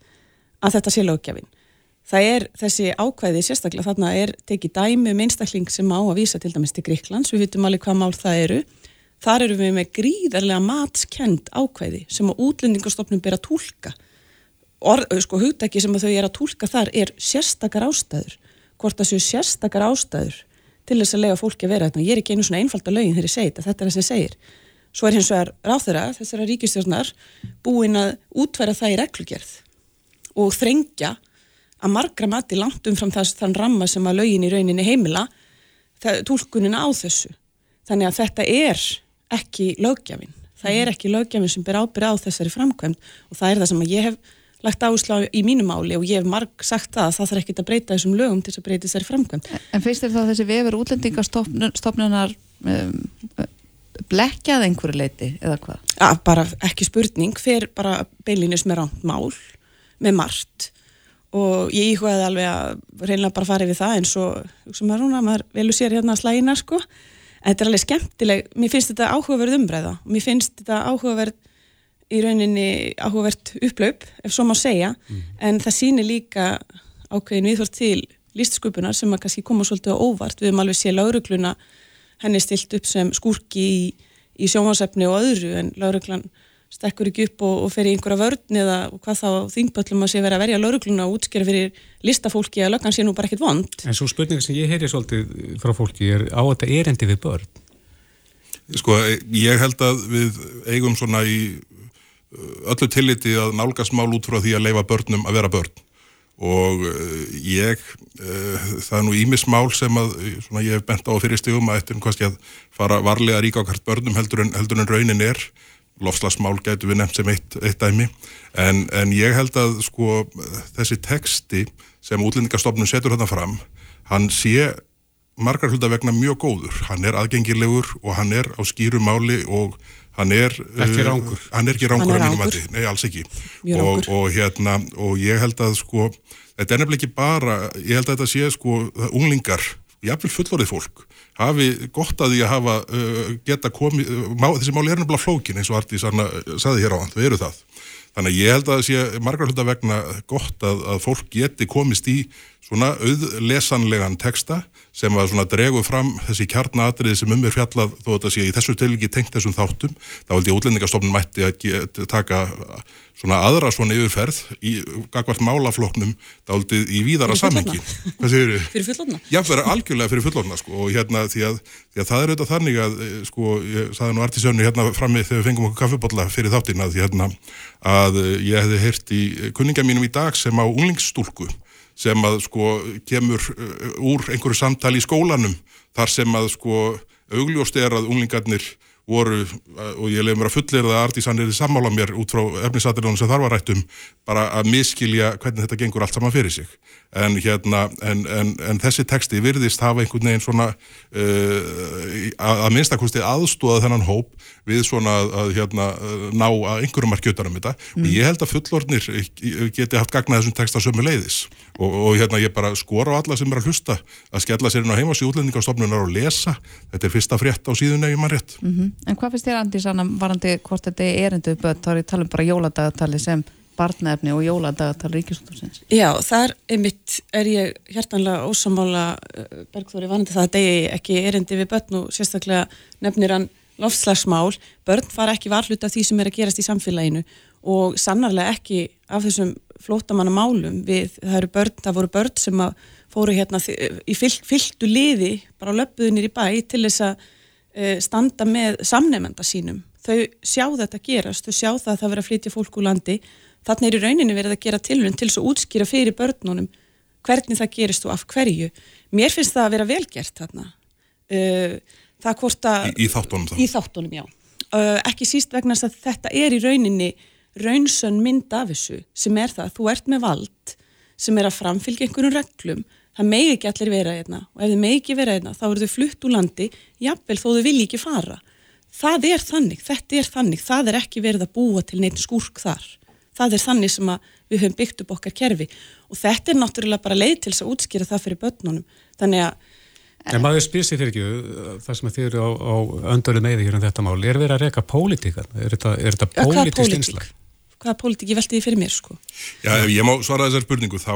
að þetta sé lögjafinn. Það er þessi ákvæði sérstaklega þarna er tekið dæmi um einstakling sem á að vísa til dæmis til Gríklands, við vitum alveg hvað mál það eru. Þar eru við með gríðarlega matskend ákvæði sem að útlendingastofnun ber að tólka. Sko hugdæki sem að þau er að tólka þar er sérstakar ástæður. Hvort það séu sérstakar ástæður til þess að lega fólki að vera þetta ég er ekki einu svona einfalda lögin þegar ég segi þetta, þetta er það sem segir svo er hins vegar ráþurra þessara ríkistjórnar búin að útværa það í reglugerð og þrengja að margra mati langt umfram þess þann ramma sem að lögin í rauninni heimila tólkunina á þessu þannig að þetta er ekki lögjafin það er ekki lögjafin sem ber ábyrð á þessari framkvæmd og það er það sem að ég hef lagt áslá í mínu máli og ég hef marg sagt það að það þarf ekki að breyta þessum lögum til þess að breyta þessari framkvæmd. En finnst þér þá þessi vefur útlendingastofnunar um, blekkjað einhverju leiti eða hvað? Ja, bara ekki spurning, fer bara beilinus með ránt mál, með margt og ég íhugaði alveg að reynilega bara fara yfir það eins og sem maður núna, maður velu sér hérna slægina sko, en þetta er alveg skemmtileg, mér finnst þetta áhugaverð umræða og mér finnst þetta áhugaverð í rauninni áhugavert upplaup, ef svo má segja, mm. en það sýnir líka ákveðin viðhvort til lístsköpunar sem að kannski koma svolítið á óvart. Við höfum alveg séð laurugluna henni stilt upp sem skúrki í, í sjónvarsefni og öðru en lauruglan stekkur ekki upp og, og fer í einhverja vörn eða hvað þá þingböllum að sé vera að verja laurugluna og útskjara fyrir listafólki að löggan sé nú bara ekkit vond. En svo spurninga sem ég heyri svolítið frá fólki er á þetta erendi við börn? Sko, ég held að við eigum svona í öllu tilliti að nálgast mál út frá því að leifa börnum að vera börn og eh, ég, eh, það er nú ímismál sem að, svona ég hef bent á fyrir stegum að eftir kannski að fara varlega ríka okkar börnum heldur en, heldur en raunin er, lofslagsmál getur við nefnt sem eitt, eitt dæmi, en, en ég held að sko þessi teksti sem útlendingastofnun setur hérna fram, hann sé margar hluta vegna mjög góður, hann er aðgengilegur og hann er á skýru máli og hann er ekki rángur, uh, hann er ekki rángur að mínum að nei alls ekki. Og, og hérna og ég held að sko þetta er nefnilega ekki bara, ég held að þetta sé sko unglingar, jáfnvel fullorðið fólk hafi gott að því að hafa uh, geta komið, má, þessi máli er nefnilega flókin eins og Artís Anna saði hér á hann, þau eru það. Þannig að ég held að það sé margar hluta vegna gott að, að fólk geti komist í svona auðlesanlegan teksta sem að svona dregu fram þessi kjarnatriði sem um er fjallað þó að þetta sé í þessu tilviki tengt þessum þáttum þá held ég útlendingastofnun mætti að get, taka svona aðra svona yfirferð í gagvart málafloknum þá held ég í víðara samhengi. Fyrir fullorna? Já, fyrir algjörlega fyrir fullorna sko og hérna því að, því að það er auðvitað þannig að eh, sko, ég saði nú artisönnu hérna frammi þegar við fengum okkur kaffibotla fyrir þáttina því hérna að eh, ég hefði heyrt í kunninga mínum í dag sem á unglingsstúlku sem að sko kemur uh, úr einhverju samtali í skólanum þar sem að sko augljóst er að unglingarnir voru, uh, og ég lef mér að fullir það að Artísan er sammála mér út frá efnisatriðunum sem þar var rættum, bara að miskilja hvernig þetta gengur allt saman fyrir sig en, hérna, en, en, en þessi teksti virðist hafa einhvern veginn svona uh, að, að minnstakosti aðstóða þennan hóp við svona að hérna, ná að einhverjum markjötar um þetta mm. og ég held að fullornir geti haft gagnað þessum teksta sömu leiðis og, og hérna ég bara skora á alla sem er að hlusta að skella sér inn á heimasíðu útlendingastofnunar og lesa, þetta er fyrsta frétt á síðun ef ég mann rétt. Mm -hmm. En hvað finnst þér Andi sann að varandi hvort þetta er erindu börn, þá er ég tala um bara jóladagatali sem barnefni og jóladagatal ríkisútursins. Já, þar einmitt er ég hjertanlega ósamála uh, Bergþóri vanandi það að degi ekki erindi við börn og sérstaklega nefnir hann lofslagsmál. Börn fara ekki varlut af því sem er að gerast í samfélaginu og sannarlega ekki af þessum flótamanna málum við, það, börn, það voru börn sem fóru hérna í fylltu liði bara löpuðinir í bæ til þess að standa með samnefnda sínum. Þau sjá þetta gerast, þau sjá það að það verið að flytja fólk úr landi Þannig er í rauninni verið að gera tilvönd til þess að útskýra fyrir börnunum hvernig það gerist og af hverju. Mér finnst það að vera velgert þarna. Uh, það hvort að... Í, í þáttunum þá? Í þáttunum, já. Uh, ekki síst vegna að þetta er í rauninni raunsön mynd af þessu sem er það að þú ert með vald sem er að framfylgja einhvern reglum. Það megi ekki allir vera einna og ef þið megi ekki vera einna þá eru þau flutt úr landi, jafnvel þó þau vilji ekki fara. Það er þannig, þetta er þannig, það er ekki verið að búa til neitt skúrk þar það er þannig sem við höfum byggt upp okkar kerfi og þetta er náttúrulega bara leið til þess að útskýra það fyrir börnunum þannig að En maður spyr sér fyrir ekki, það sem þið eru á, á öndölu meði hér um þetta mál, er verið að reyka pólitíkan? Er þetta, þetta pólitist einslag? Hvaða pólitíki velti því fyrir mér sko. Já, ef ég má svara þessar spurningu þá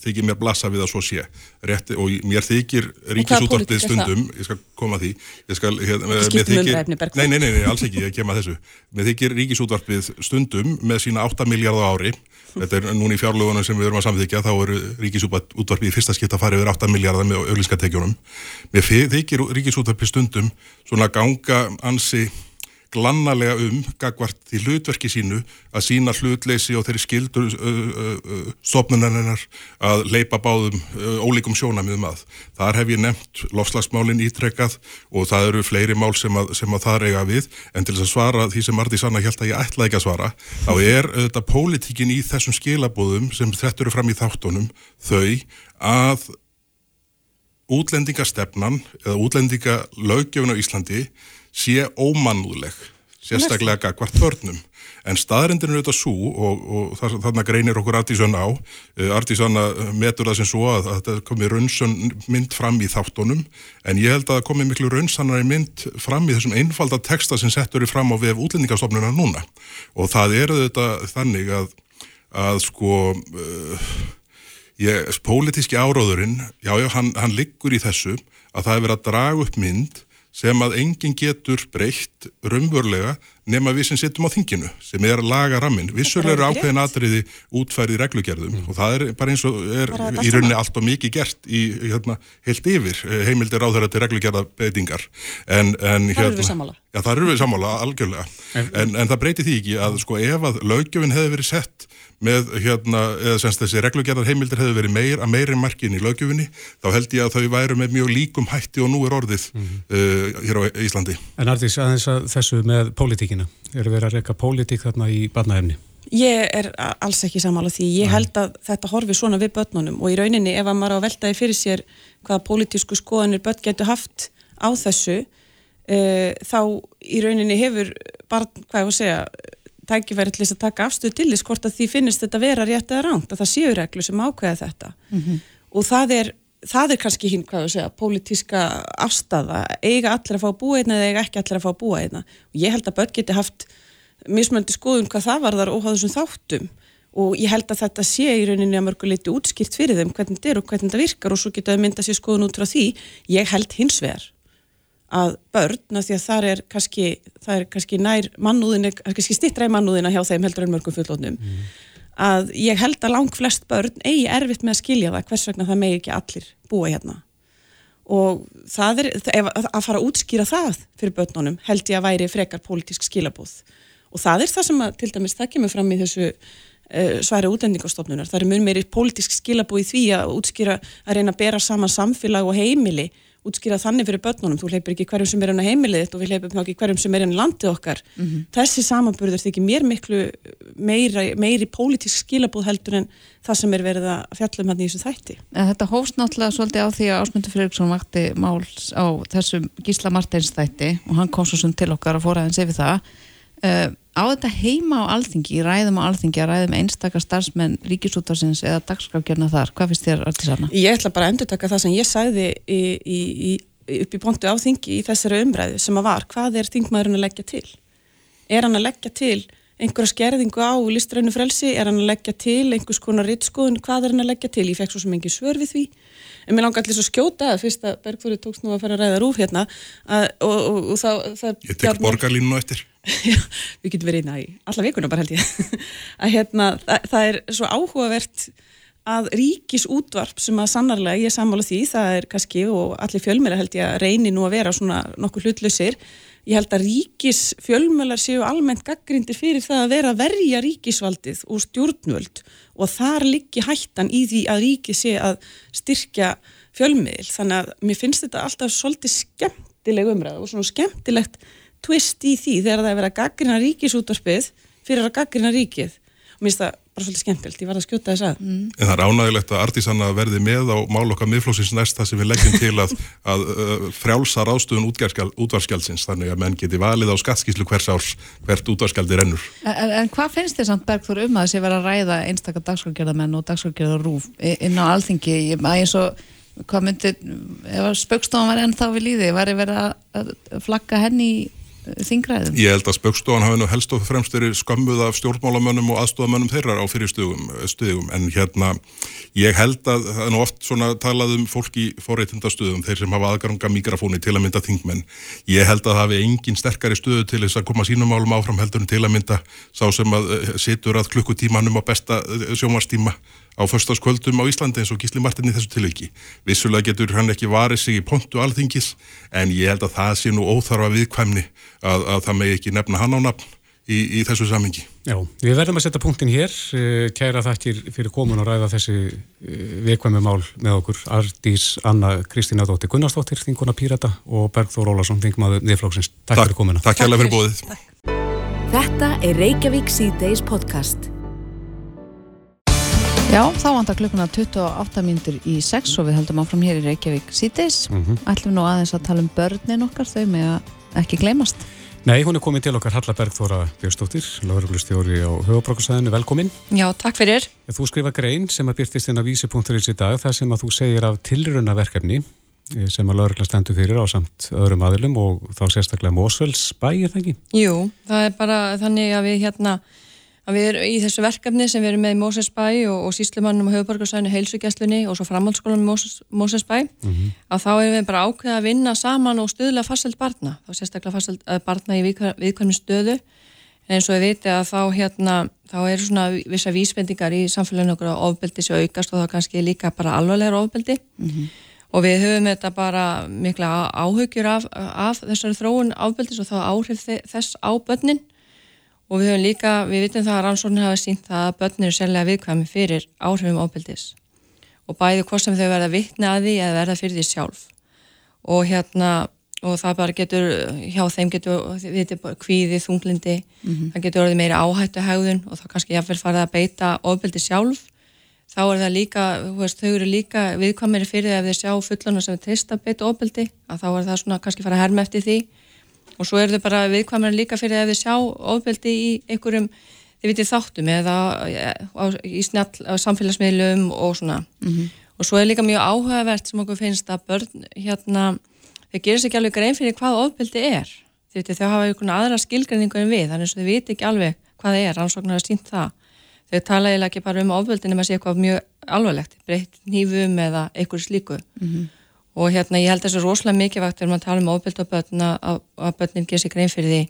þykir mér blassa við að svo sé. Rétt, og mér þykir ríkisútvarpið stundum, ég skal koma því ég skal, hér, mér þykir nei, nei, nei, nei, alls ekki, ég kem að þessu. Mér þykir ríkisútvarpið stundum með sína 8 miljardar ári. Þetta er núni í fjárlugunum sem við erum að samþykja þá eru ríkisútvarpið í fyrsta skipt að fara yfir 8 miljardar með auðlískatekjunum mér þykir ríkisútvarpið stundum svona ganga ansi glannalega um gagvart því hlutverki sínu að sína hlutleysi og þeirri skildur stofnunarinnar að leipa báðum ólíkum sjónamiðum að. Þar hef ég nefnt lofslagsmálinn ítrekkað og það eru fleiri mál sem að, sem að það reyga við en til þess að svara því sem Marti Sanna held að ég ætla ekki að svara þá er þetta pólitíkin í þessum skilabóðum sem þetta eru fram í þáttunum þau að útlendingastefnan eða útlendingalöggefin á Íslandi sé ómannúðleg sérstaklega hvart börnum. En staðrindin er auðvitað svo og, og þarna greinir okkur Artísson á eh, Artísson metur það sem svo að, að það komi raunsan mynd fram í þáttunum. En ég held að það komi miklu raunsanari mynd fram í þessum einfalda texta sem settur í fram á vef útlendingastofnuna núna. Og það er auðvitað þannig að, að sko uh, ég, pólitíski áróðurinn já já, hann, hann liggur í þessu að það er verið að draga upp mynd sem að enginn getur breytt rumvörlega nema við sem sittum á þinginu sem er að laga rammin. Vissulega eru ákveðin atriði útfærið reglugerðum mm. og það er bara eins og er í rauninni allt og mikið gert í, í hérna, heilt yfir eh, heimildir á þeirra til reglugerðabeitingar. En, en, það eru við hérna- sammála. Já, það eru við sammála, algjörlega. En, en það breyti því ekki að sko ef að lögjöfin hefði verið sett með hérna, eða semst þessi reglugjörðar heimildir hefur verið meir að meiri markin í lögjöfinni, þá held ég að þau væru með mjög líkum hætti og nú er orðið mm -hmm. uh, hér á Íslandi. En Ardís, aðeins að þessu með pólitíkina, eru verið að reyka pólitík þarna í barnaefni? Ég er alls ekki samála því, ég held að þetta horfi svona við börnunum og í rauninni ef að maður á veltaði fyrir sér hvaða pólitísku skoðanir börn getur haft á þessu, uh, þá í rauninni hefur barn, hvað ég voru að segja, tækifæri til þess að taka afstöðu til þess hvort að því finnist þetta vera rétt eða ránt að það séu reglu sem ákveða þetta. Mm -hmm. og það er, það er kannski hinn hvað þú segja, pólitíska afstafa, eiga allir að fá búa einna eða eiga ekki allir að fá búa einna? Og ég held að börn geti haft mismöndi skoðun hvað það var þar og hvað þessum þáttum. Og ég held að þetta sé í rauninni að mörguleiti útskýrt fyrir þeim hvernig þetta er og hvernig þetta virkar og svo geta þau mynda sér skoðun út frá því. Ég held hins vegar að börn, því að það er kannski, það er kannski nær mannúðin, kannski stittra í mannúðina hjá þeim heldur en mörgum fullotnum mm. að ég held að lang flest börn eigi erfitt með að skilja það hvers vegna það megi ekki allir búa hérna. Og það er, að fara að útskýra það fyrir börnunum held ég að væri frekar pólitísk skilabóð og það er það sem að til dæmis það kemur fram í þessu uh, sværi útlendingastofnunar, það er mjög meiri pólitísk skilabóð í því að útskýra að reyna að bera saman samfélag og heimili útskýra þannig fyrir börnunum, þú hleypir ekki hverjum sem er hann á heimilið og við hleypum ekki hverjum sem er í landið okkar mm -hmm. þessi samanburður þykir mér miklu meira, meiri pólitísk skilabúð heldur en það sem er verið að fjallum hann í þessu þætti. En þetta hófst náttúrulega svolítið á því að Ásmundur Friðriksson vakti máls á þessum Gísla Martins þætti og hann kom svo sem til okkar að fóra aðeins yfir það uh, á þetta heima á alþingi, ræðum á alþingi að ræðum einstakar starfsmenn ríkisútarsins eða dagskrafgjörna þar, hvað finnst þér allir sanna? Ég ætla bara að endur taka það sem ég sæði í, í, í, upp í pontu á þingi í þessari umræðu sem að var, hvað er þingmaðurinn að leggja til? Er hann að leggja til einhverja skerðingu á listrænu frelsi, er hann að leggja til einhvers konar rittskoðun, hvað er hann að leggja til? Ég fekk svo sem engin svör við því en mér langar allir svo skjóta að fyrst að Bergþóri tókst nú að fara að ræða rúf hérna að, og, og, og það, það Ég tek borgarlínu eftir við getum verið í alla vikuna bara held ég. Að hérna, það, það er svo áhugavert að ríkis útvarp sem að sannarlega ég sammála því, það er kannski og allir fjölmjölar held ég að reyni nú að vera svona nokkuð hlutlausir. Ég held að ríkis fjölmjölar séu almennt gaggrindir fyrir það að vera að verja ríkisvaldið og stjórnvöld og þar liggi hættan í því að ríki sé að styrkja fjölmjöl þannig að mér finnst þetta alltaf svolítið skemmtileg umræð og svona skemmtilegt twist í því þegar það er verið að gaggrina ríkisútvarpið fyrir að gaggrina ríkið. Og mér finnst það bara svolítið skemmtilt, ég var að skjóta þess að. Mm. En það er ánægilegt að Artísanna verði með á mál okkar miðflóksins næst það sem við leggjum til að, að uh, frjálsa ráðstöðun útvarskjaldsins þannig að menn geti valið á skattskíslu hvers árs hvert útvarskjaldi rennur. En, en hvað finnst þér samt Bergþór um að þessi vera að ræða einstakar dagskrafgerðamenn og dagskrafgerðarúf inn á alþingi, eins og hvað myndi, ef spökstofan var ennþá við líði, var ég verið að flagga henni þingræðum? Ég held að spökstofan hafi nú helst og fremst verið skömmuð af stjórnmálamönnum og aðstofamönnum þeirra á fyrir stöðum en hérna ég held að það er nú oft svona talað um fólk í forreitindastöðum þeir sem hafa aðgaranga mikrofóni til að mynda þingmenn. Ég held að það hafi engin sterkari stöðu til þess að koma sínum álum áfram heldur en til að mynda sá sem að eh, situr að klukkutímanum á besta eh, sjómarstíma á förstaskvöldum á Íslandi eins og Gísli Martin í þessu tilviki. Vissulega getur hann ekki varið sig í pontu alþingis en ég held að það sé nú óþarfa viðkvæmni að, að það megi ekki nefna hann á nafn í, í þessu samingi. Já, við verðum að setja punktin hér. Eh, kæra þakkir fyrir komun og ræða þessi eh, viðkvæmi mál með okkur. Ardís Anna Kristína Dóttir Gunnarsdóttir, þinguna Pírata og Bergþór Ólason, þingmaður niðurflóksins. Takk, Takk fyrir komuna. Takk bóðið. Þetta er Reykjavík C-Days podcast. Já, þá vantar klukkuna 28 mínutur í 6 og við höldum áfram hér í Reykjavík síðdeis. Mm -hmm. Ætlum nú aðeins að tala um börnin okkar, þau með að ekki gleymast. Nei, hún er komin til okkar Halla Bergþóra Björnstóttir, lauruglustjóri á höfabrókusæðinu, velkomin. Já, takk fyrir. Þú skrifa grein sem að byrtist inn á vísi.is í dag, þar sem að þú segir af tilrunnaverkefni eh, sem að laurugla stendur fyrir á samt öðrum aðilum og þá sérstaklega Mósfells bæ, er það ekki? Jú, það er bara þannig að við hérna að við erum í þessu verkefni sem við erum með í Mósesbæ og, og síslumannum og höfuborgarsæðinu heilsugjastlunni og svo framhaldsskólanum Mósesbæ mm -hmm. að þá erum við bara ákveða að vinna saman og stuðla fastselt barna, þá sérstaklega fastselt barna í viðkvæmni stöðu en eins og við veitum að þá hérna þá eru svona vissa vísbendingar í samfélaginu okkur að ofbeldi sér aukast og þá kannski líka bara alvarlegar ofbeldi mm -hmm. og við höfum þetta bara mikla áhugjur af, af þessari þróun ofbeldis og þá áhrif þess á börnin og við höfum líka, við vitum það að rannsóknir hafa sínt það að börnir eru sérlega viðkvæmi fyrir áhrifum ábyldis og bæði hvort sem þau verða vittna að því eða verða fyrir því sjálf. Og hérna og það bara getur, hjá þeim getur við veitum bara kvíði, þunglindi mm -hmm. það getur orðið meira áhættu hegðun og þá kannski jáfnvel farið að beita ábyldi sjálf. Þá er það líka, veist, þau eru líka viðkvæmiri fyrir því ef þeir sjá fullana sem er trist að beita ábyldi að þá er það svona kannski farið að herma eftir því og svo eru þau bara viðkvæmur líka fyrir að við sjá ofbeldi í einhverjum þið vitið þáttum eða á, í snjall samfélagsmiðlum og svona. Mm -hmm. og svo er líka mjög áhugavert sem okkur finnst að börn hérna, þau gerir sér ekki alveg grein fyrir hvað ofbeldi er. Þau vitið þau hafa einhvern aðra skilgræningu en við þannig að þau viti ekki alveg hvað það er. Rannsóknar að sínt það. Þau tala eiginlega ekki bara um ofbeldi nema að sé eitthvað mjög alvarlegt. Breytt nýfum eða einhverju slíku. Mm -hmm og hérna ég held þessu rosalega mikilvægt þegar maður tala um ofbild og börn að, að börnin ger sér grein fyrir því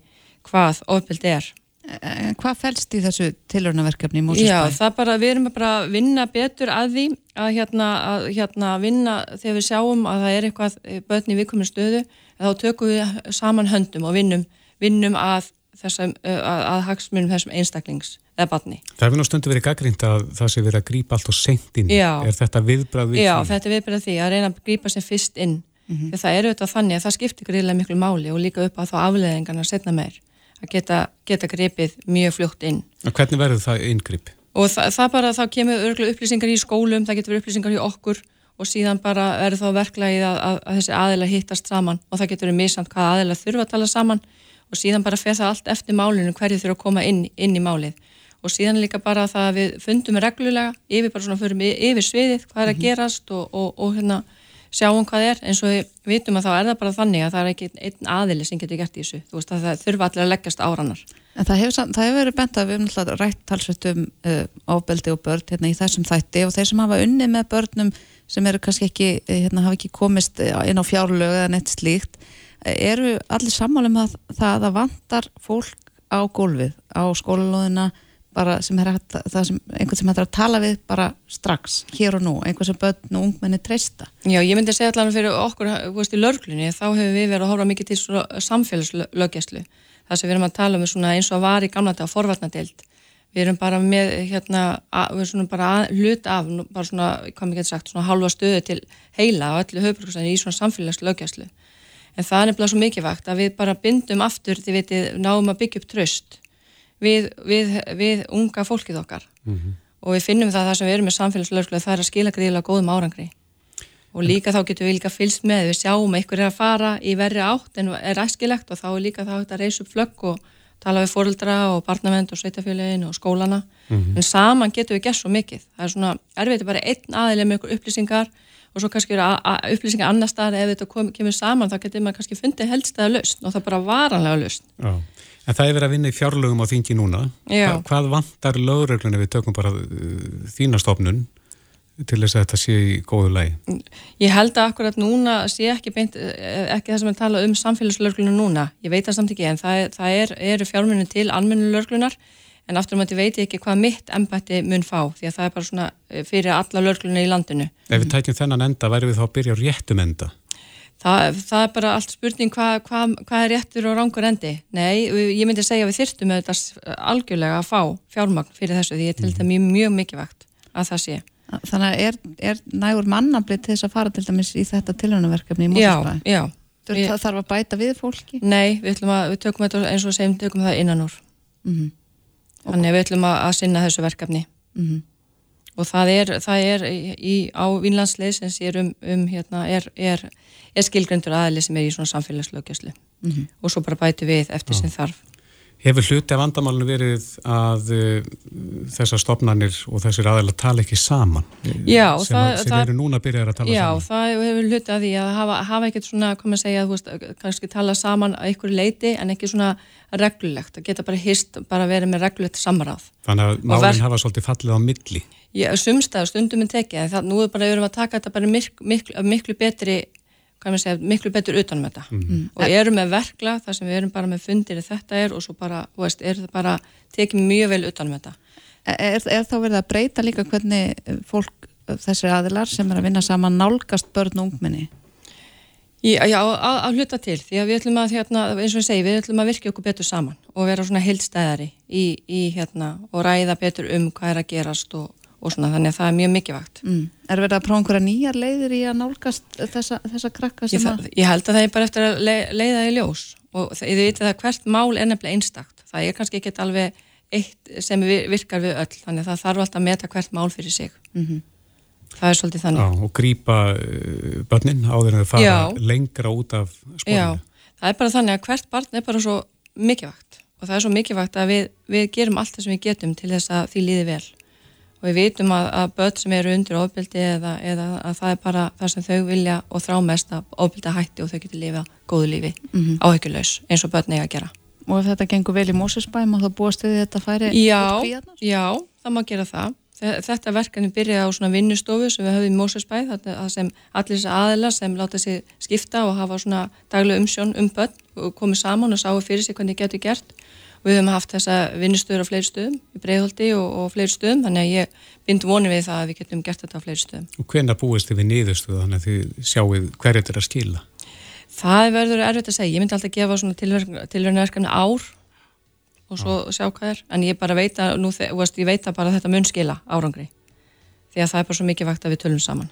hvað ofbild er. En hvað fælst í þessu tilhörnaverkefni? Já, það bara, við erum bara að vinna betur að því að hérna, að hérna vinna þegar við sjáum að það er eitthvað börn í viðkominu stöðu, þá tökum við saman höndum og vinnum, vinnum að þessum, að, að hagsmunum þessum einstaklings eða barni. Það hefur nú stundu verið gaggrínt að það sé verið að grípa allt inn. Já. Er þetta viðbrað við Já, því? Já, þetta er viðbrað því að reyna að grípa sér fyrst inn. Mm -hmm. Það er auðvitað þannig að það skiptir gríðilega miklu máli og líka upp á þá afleðingarna setna meir að geta, geta gripið mjög fljótt inn. Og hvernig verður það inngrip? Og það, það bara, þá kemur örglu upplýsingar í skólum, það getur verið upplýsingar í okkur og síðan bara verður þá verklagið að, að, að þessi aðila hittast saman og það getur verið misant hvað aðila þurfa að tala saman og síðan bara fer það allt eftir málinu hverju þurfa að koma inn, inn í málið og síðan líka bara það að við fundum reglulega yfir bara svona fyrir yfir sviðið hvað er að mhm. gerast og, og, og hérna sjáum hvað er eins og við vitum að þá er það bara þannig að það er ekki einn aðili sem getur gert í þessu, þú veist að það þurfa allir að leggjast áranar. En það hefur, það hefur verið bent að við hefum rætt talsveit um uh, ofbeldi og börn hérna í þessum þætti og þeir sem hafa unni með börnum sem eru kannski ekki, uh, hérna hafa ekki komist uh, inn á fjárlögu eða neitt slíkt eru allir sammálum að það að vantar fólk á gólfið, á skólalóðina bara sem er hægt, það sem einhvern sem hægt að tala við bara strax, hér og nú einhvern sem börn og ungmenni treysta. Já, ég myndi að segja allavega fyrir okkur þú veist, í lörglunni, þá hefur við verið að hóra mikið til samfélagslöggjæslu það sem við erum að tala um eins og var í gamla þetta forvarnadeild. Við erum bara með, hérna, að, við erum bara að, hlut af, bara svona, hvað mér getur sagt svona halva stöðu til heila á öllu höfbruksæðinu í svona samfélagslöggjæslu en það er nefnilega svo mikilvægt að við bara bindum aftur, þið veitir, náum að byggja upp tröst við, við, við unga fólkið okkar mm -hmm. og við finnum það að það sem við erum með samfélagslöfslu það er að skila gríðilega góðum árangri og líka þá getum við líka fylst með við sjáum að einhver er að fara í verri átt en er æskilegt og þá er líka þá að reysa upp flögg og tala við fóröldra og barnavend og sveitafélagin og skólana mm -hmm. en saman getum við gert svo mikið það er svona erfiðt bara einn aðileg með ykkur upplýsingar og svo kannski eru upplýsingar annar staðar ef þetta kom, kemur saman þá getur maður kannski fundið helstæða lausn og það bara varanlega lausn. Já, en það er verið að vinna í fjárlögum á þingi núna. Hva, hvað vantar lögreglunni við tökum bara uh, þína stofnun til þess að þetta sé í góðu lægi? Ég held að akkurat núna sé ekki beint, eh, ekki það sem er talað um samfélagslörglunum núna, ég veit það samt ekki en það, það er, eru fjármunni til almennu lörglunar en aftur að ég veit ekki hvað mitt embætti mun fá því að það er bara svona eh, fyrir alla lörgluna í landinu. Ef við tækjum þennan enda, væri við þá að byrja á réttum enda? Það, það er bara allt spurning hvað hva, hva er réttur og rángur endi. Nei, ég myndi segja að við þyrstum með þetta algjörlega að fá fjármagn fyrir þessu því ég til þetta mhm. mjög, mjög mikilvægt að það sé. Þannig að er, er nægur mannablið til þess að fara til dæmis í þetta tilhörnaverkefni í Mósusbæði? Já, já. Það þarf að bæta við fólki? Nei, við, að, við tökum þetta eins og segjum, tökum það innan úr. Mm -hmm. Þannig að við ætlum að, að sinna þessu verkefni. Mm -hmm. Og það er, það er í, á Vínlandsleið sem sér um, um hérna, er, er, er skilgrendur aðli sem er í svona samfélagslöggjastlu. Mm -hmm. Og svo bara bætu við eftir sem þarf. Hefur hluti af vandamálinu verið að uh, þessar stopnarnir og þessir aðeins tala ekki saman já, sem, það, að, sem það, eru núna að byrja að tala já, saman? Já, það hefur hluti að því að hafa, hafa ekkert svona, komið að segja, veist, kannski tala saman að ykkur leiti en ekki svona reglulegt, að geta bara hýst, bara verið með reglulegt samráð. Þannig að málinn ver... hafa svolítið fallið á milli? Já, sumstað, stundum en tekið, en það, nú er bara, við erum að taka þetta bara miklu, miklu, miklu betri Segja, miklu betur utanum þetta mm -hmm. og erum með verkla þar sem við erum bara með fundir þetta er og svo bara, veist, er það bara tekið mjög vel utanum þetta Er, er þá verið að breyta líka hvernig fólk, þessi aðilar sem er að vinna saman nálgast börn og ungminni? Já, já að, að hluta til því að við ætlum að, hérna, eins og ég segi, við ætlum að virka okkur betur saman og vera svona heilstæðari í, í hérna og ræða betur um hvað er að gerast og og svona þannig að það er mjög mikilvægt mm. Er verið að prófa einhverja nýjar leiðir í að nálgast þessa, þessa krakka sem að... Ég held að það er bara eftir að leiða í ljós og þið veitir að hvert mál er nefnilega einstakt það er kannski ekki alveg eitt sem virkar við öll þannig að það þarf alltaf að meta hvert mál fyrir sig mm -hmm. það er svolítið þannig Já, og grýpa uh, börnin áður en þau fara Já. lengra út af spórinu Já, það er bara þannig að hvert barn er bara svo mikilvægt og það er svo mikilvægt að við, við gerum allt það sem við getum til þess að því líði vel og við vitum að, að börn sem eru undir ofbeldi eða, eða að það er bara það sem þau vilja og þrá mest að ofbelda hætti og þau getur lifa góðu lífi mm -hmm. áhyggjulaus eins og börn eiga að gera. Og ef þetta gengur vel í Mósusbæm og þá búast þið þetta færi já, já, það má gera það. Þetta verkefni byrjaði á svona vinnustofu sem við höfum í Mósusbæð það sem allir þessi aðila sem láta sig skipta og hafa svona daglega umsjón um börn og komið saman og sáu fyrir sig hvernig getur gert Við höfum haft þessa vinnustöður á fleiri stöðum, í Breiðholti og, og fleiri stöðum, þannig að ég bind vonið við það að við getum gert þetta á fleiri stöðum. Og hvenna búist þið við niðurstöðu þannig að þið sjáuð hverju þetta er að skila? Það verður erfitt að segja. Ég myndi alltaf gefa svona tilverðinverkefni ár og svo ah. sjá hvað er, en ég bara veit að, nú, veist, ég veit að bara þetta mun skila árangri, því að það er bara svo mikið vakt að við tölum saman.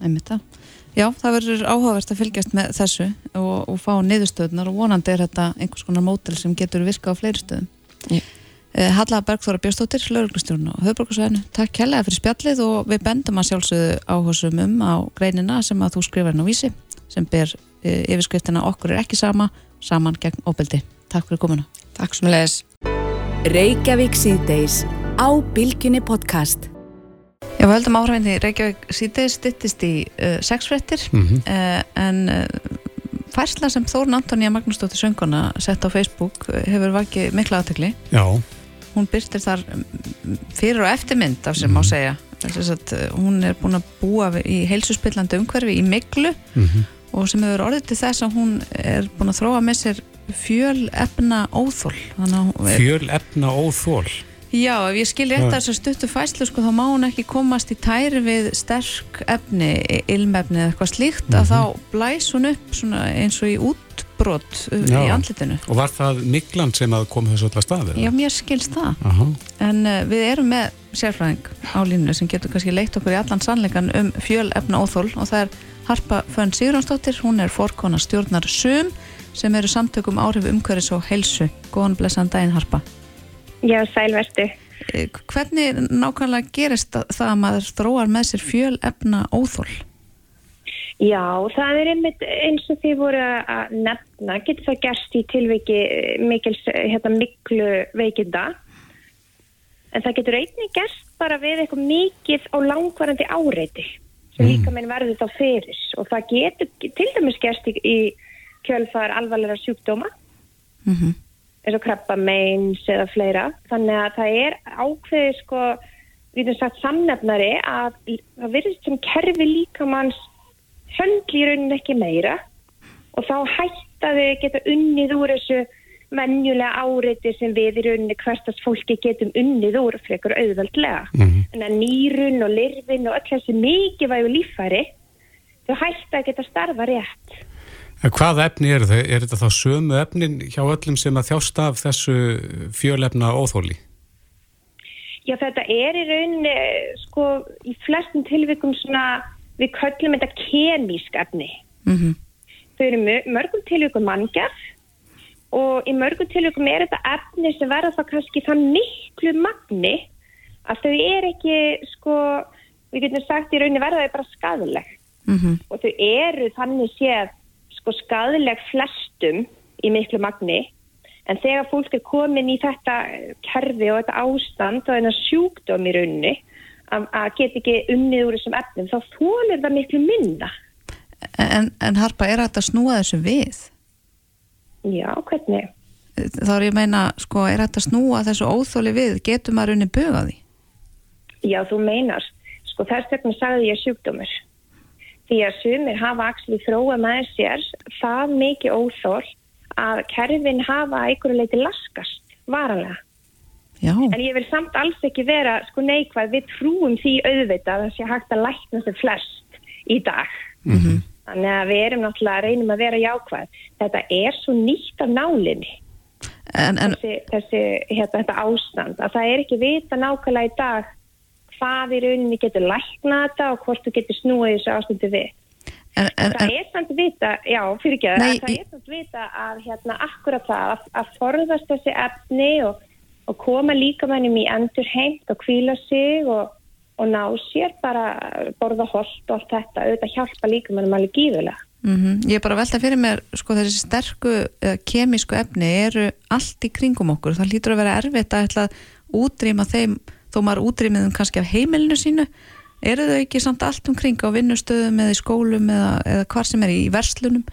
Einmitt það. Já, það verður áhugavert að fylgjast með þessu og, og fá niðurstöðunar og vonandi er þetta einhvers konar mótel sem getur virkað á fleiri stöðum. Yeah. Halla Bergþóra Björnstóttir, lauruglustjórn og höfbrukarsvæðinu, takk kærlega fyrir spjallið og við bendum að sjálfsögðu áhersum um á greinina sem að þú skrifar á vísi sem ber e, yfirskriftina okkur er ekki sama, saman gegn óbeldi. Takk fyrir komuna. Takk sem leðis. Já, við höldum áhrafinni Reykjavík síðdeið stittist í uh, sexfrettir mm -hmm. uh, en uh, færsla sem Þórn Antoníja Magnúsdóttir sönguna sett á Facebook uh, hefur vakið mikla aðtökli. Hún byrstir þar mm, fyrir og eftirmynd af sem mm -hmm. má segja. Að, uh, hún er búin að búa í heilsuspillandi umhverfi í miklu mm -hmm. og sem hefur orðið til þess að hún er búin að þróa með sér fjöl efna óþól. Fjöl efna óþól? Já, ef ég skil rétt að þessar stuttu fæslu sko, þá má hún ekki komast í tæri við sterk efni, ilmefni eða eitthvað slíkt, mm -hmm. að mhm. þá blæs hún upp eins og í útbrott uh, í andlitinu. Og var það Mikland sem að kom þessu allar staði? Já, mér skilst það. -huh. En uh, við erum með sérfræðing á línu sem getur kannski leitt okkur í allan sannleikan um fjöl efna óþól og það er Harpa Fönn Sigurðansdóttir, hún er forkona stjórnar SUM sem eru samtökum áhrif umhverfis og helsu. Góðan blessan daginn Harpa. Já, sælverstu. Eh, hvernig nákvæmlega gerist það að maður þróar með sér fjöl efna óþól? Já, það er einmitt eins og því voru að nefna, getur það gerst í tilviki eh, mikils, hérna, miklu veikinda en það getur einnig gerst bara við eitthvað mikið á langvarandi áreiti sem líka minn verður þá fyrir og það getur til dæmis gerst í, í kjölfar alvarlega sjúkdóma Mm -hmm. Eins og krabba meins eða fleira þannig að það er ákveði sko við erum sagt samnefnari að það virðist sem kerfi líkamanns höndli í rauninni ekki meira og þá hættaði geta unnið úr þessu menjulega áreiti sem við í rauninni hverstast fólki getum unnið úr frekar auðvöldlega. Mhm. En að nýrun og lirfin og öll þessi mikið vægu líffæri þau hætta að geta starfa rétt. En hvað efni eru þau? Er þetta þá sömu efnin hjá öllum sem að þjást af þessu fjölefna óþóli? Já, þetta er í rauninni, sko, í flestum tilvikum svona, við köllum þetta kemísk efni. Mm Þau eru mö- mörgum tilvikum manngjaf og í mörgum tilvikum er þetta efni sem verða það kannski það miklu magni að þau er ekki, sko, við getum sagt í rauninni verða þau bara skadaleg -hmm. og þau eru þannig séð sko skadaleg flestum í miklu magni en þegar fólk er komin í þetta kerfi og þetta ástand og þennan sjúkdóm í rauninni að, geta ekki unnið úr þessum efnum þá þólir það miklu minna en, en Harpa, er þetta að snúa þessu við? Já, hvernig? Þá er ég að meina, sko, er þetta að snúa þessu óþóli við? Getur maður unni því? Já, þú meinar. Sko þess vegna sagði ég sjúkdómur. Því að sumir hafa axli þróa með sér það mikið óþól að kerfin hafa einhverju leiti laskast varanlega. Já. En ég vil samt alls ekki vera sko neikvæð, við trúum því auðvitað að sé hægt að lækna sem flest í dag. Mm Þannig að við erum náttúrulega að reynum að vera jákvæð. Þetta er svo nýtt af nálinni, En, en, þessi, þessi hérna, þetta ástand, að það er ekki vita nákvæmlega í dag hvað í rauninni getur lækna þetta og hvort þú getur snúið þessu ástandi við. en, en, Það er samt vita, já, fyrir ekki Nei, það er samt vita að hérna akkurat það, að, að forðast þessi efni og, og koma líkamannum í endurheimt og kvíla sig og, og ná sér bara borða holt og allt þetta, auðvitað hjálpa líkamannum alveg gífulega. mm ég er bara að velta fyrir mér, sko, þessi sterku uh, kemísku efni eru allt í kringum okkur. Það lítur að vera erfitt að ætla að útrýma þeim, þó maður útrýmið þeim kannski af heimilinu sínu. Eru þau ekki samt allt um kring á vinnustöðum eða í skólum eða, eða hvar sem er í verslunum?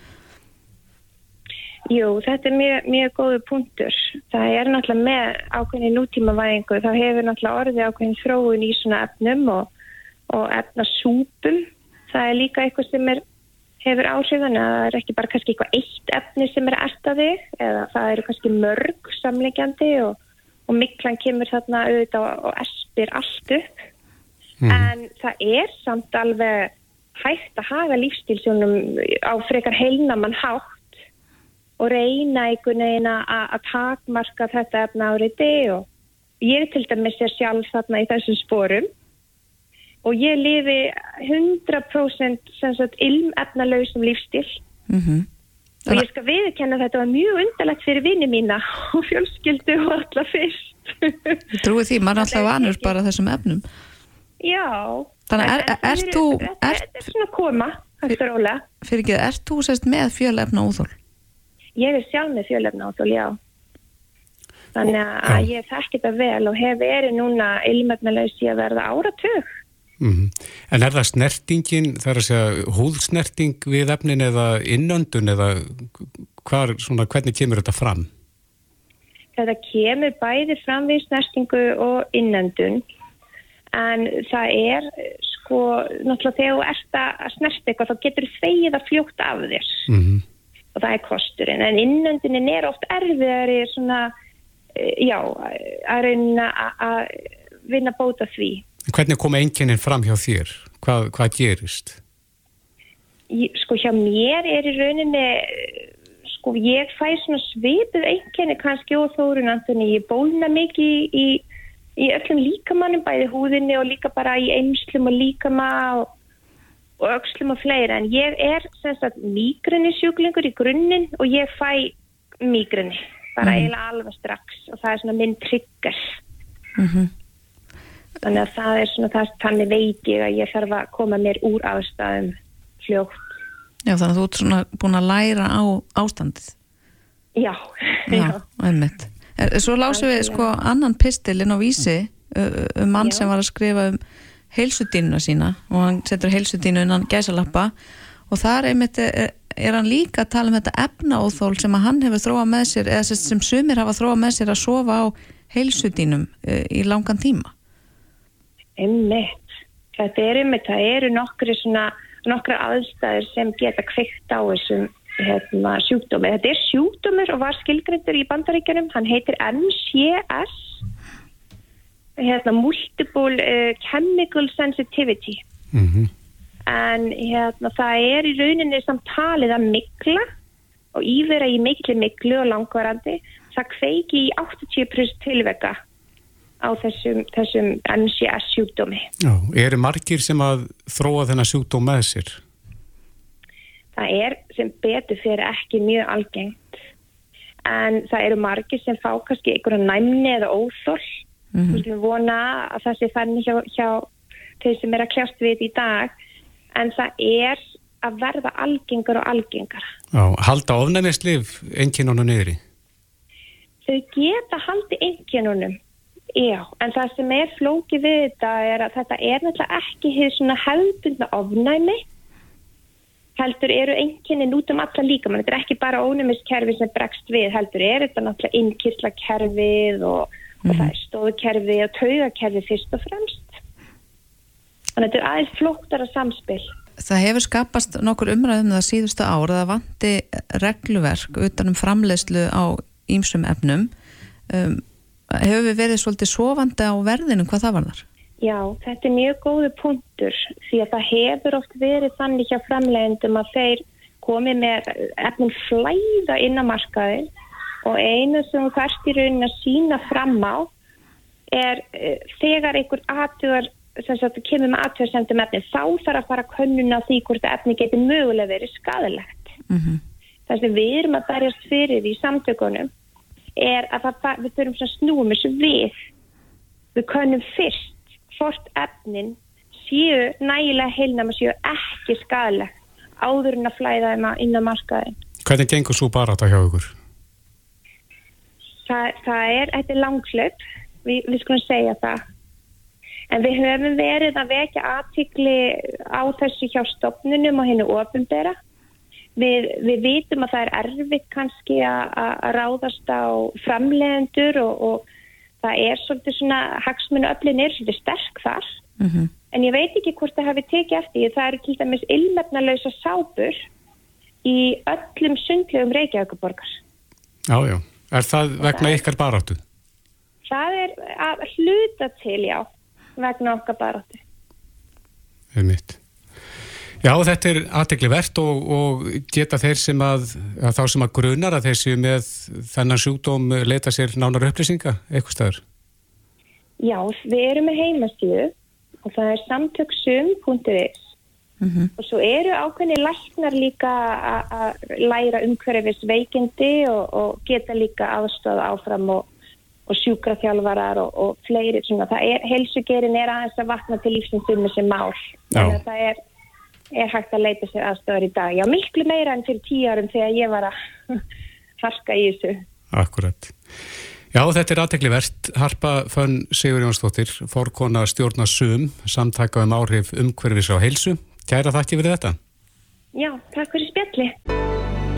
Jú, þetta er mjög, mjög góðu punktur. Það er náttúrulega með ákveðinni nútímavæðingu, þá hefur náttúrulega orðið ákveðin þróun í svona efnum og, og efnasúpum. Það er líka eitthvað sem er, hefur áhrif, þannig að það er ekki bara kannski eitthvað eitt efni sem er erta þig, eða það eru kannski mörg samlegjandi og, og miklan kemur þarna auðvitað og, espir allt upp. En það er samt alveg hægt að hafa lífstílsjónum á frekar heilnamann hátt og reyna einhvern veginn að takmarka þetta efna áriði og ég til dæmis er sjálf þarna í þessum sporum. Og ég lifi 100% sem sagt ilmefnalausum lífstíl. Mm og ég skal viðkenna þetta var mjög undarlegt fyrir vinni mína og fjölskyldu og alla fyrst. Ég trúi því, maður er alltaf vanur bara þessum efnum. Já. Þannig er- ert það þú- Þetta er svona koma, hægt og rólega. Fyrir ekki, ert þú sérst með fjölefna óþól? Ég er sjálf með fjölefnáþól, já. Þannig að ég þekki þetta vel og hef verið núna ilmefnalaus í að verða áratug. Mm En er það snertingin, það er að segja húðsnerting við efnin eða innöndun eða hvar, svona, hvernig kemur þetta fram? Þetta kemur bæði fram við snertingu og innendun en það er sko, náttúrulega þegar þú ert að snerta eitthvað þá getur þegið að fljóta af þér. Mm og það er kosturinn. En innöndunin er oft erfiðari svona, eh, já, að reyna að vinna bóta því. Hvernig koma einkennin fram hjá þér? Hvað, hvað gerist? Sko hjá mér er í rauninni sko ég fæ svona svipuð einkenni kannski og þórun Antoni, ég bólna mikið í, í, í öllum líkamannum bæði húðinni og líka bara í einslum og líkama og, og öxlum og fleira. En ég er mýgrinni sjúklingur í grunninn og ég fæ mýgrinni bara eiginlega alveg strax og það er svona minn trigger þannig að það er svona það þannig veit ég að ég þarf að koma mér úr aðstæðum fljótt Já, þannig að þú ert svona búin að læra á ástandið. Já, Já. Er- Svo lásum við sko annan pistil inn á vísi um mann Já. sem var að skrifa um heilsudínuna sína og hann setur heilsudínu innan gæsalappa og þar einmitt er, er hann líka að tala um þetta efnaóþól sem að hann hefur þróað með sér eða sem sumir hafa þróað með sér að sofa á heilsudínum uh, í langan tíma Einmitt. Þetta er einmitt, það eru nokkri svona, nokkra aðstæður sem geta kveikt á þessum hérna, sjúkdómi. Þetta er sjúkdómur og var skilgrindur í bandaríkjunum, hann heitir MCS, hérna, Multiple uh, Chemical Sensitivity. Mm En hérna, það er í rauninni samt talið að mikla og ívera í mikli miklu og langvarandi, það kveiki í 80% tilveka á þessum, þessum MCS sjúkdómi. Já, eru margir sem að þróa þennan sjúkdóm með sér? Það er sem betur fyrir ekki mjög algengt en það eru margir sem fá kannski einhverja næmni eða óþól mm -hmm. við vona að það sé þannig hjá, hjá þeir sem er að kljást við þetta í dag en það er að verða algengar og algengar Já, halda ofnæmislif enginunum niðri? Þau geta haldi enginunum Já, en það sem er flókið við þetta er að þetta er náttúrulega ekki hér svona hefðbundna ofnæmi heldur eru enginni út um alla líka mann, þetta er ekki bara ónæmiskerfi sem bregst við, heldur. Er þetta náttúrulega innkýrslakerfið og, mm. og það er stóðkerfi og taugakerfi fyrst og fremst? Þannig að þetta er aðeins flóktara samspil. Það hefur skapast nokkur umræðum það síðustu ára, það vanti regluverk utanum framleiðslu á ímsum efnum. Um, hefur við verið svolítið sofandi á verðinu hvað það var þar? Já, þetta er mjög góðu punktur því að það hefur oft verið þannig hjá framleiðendum að þeir komi með efnum flæða inn á markaði og einu sem þú færst í raunin að sína fram á er uh, þegar einhver aðtugar sem sagt, kemur með aðtugarsendum efni þá þarf að fara að könnuna því hvort efni getur mögulega verið skadilegt. Mm -hmm. Það sem við erum að berjast fyrir í samtökunum er að það, við þurfum að snúum þessu við. Við könnum fyrst hvort efnin séu nægilega heilnama séu ekki skadilegt áður en að flæða þeim inn á markaðin. Hvernig gengur svo bara þetta hjá ykkur? Það, það er, þetta er langslöp, við, við skulum segja það. En við höfum verið að vekja aðtikli á þessu hjá stopnunum og hennu ofinbera. Við, við vitum að það er erfitt kannski að ráðast á framlegendur og, og það er svolítið svona, hagsmunu öflin er svolítið sterk þar. Mm -hmm. En ég veit ekki hvort það hefði tekið eftir. Það eru til dæmis ilmefnalösa sápur í öllum sundlegum Reykjavíkuborgar. Já, já. Er það vegna það ykkar baráttu? Það er að hluta til, já, vegna okkar baráttu. Það er mitt. Já, þetta er aðtegli verðt og, og geta þeir sem að, að þá sem að grunar að þeir séu með þennan sjúkdóm leita sér nánar upplýsinga eitthvað staður? Já, við erum með heimastíðu og það er samtöksum.is Mm -hmm. og svo eru ákveðni læknar líka að læra umhverfis veikindi og, og geta líka aðstöða áfram og, og sjúkraþjálfarar og, og fleiri svona. það er, helsugerin er aðeins að vakna til lífsins um þessi mál þannig að það er, er hægt að leita sér aðstöðar í dag já, miklu meira enn fyrir tíu árum þegar ég var að harka í þessu Akkurat Já, þetta er aðtekli verðt. Harpa Fönn Sigur Jónsdóttir, fórkona stjórna SUM, samtaka um áhrif umhverfis á heilsu. Kæra þakki fyrir þetta. Já, takk fyrir spjalli.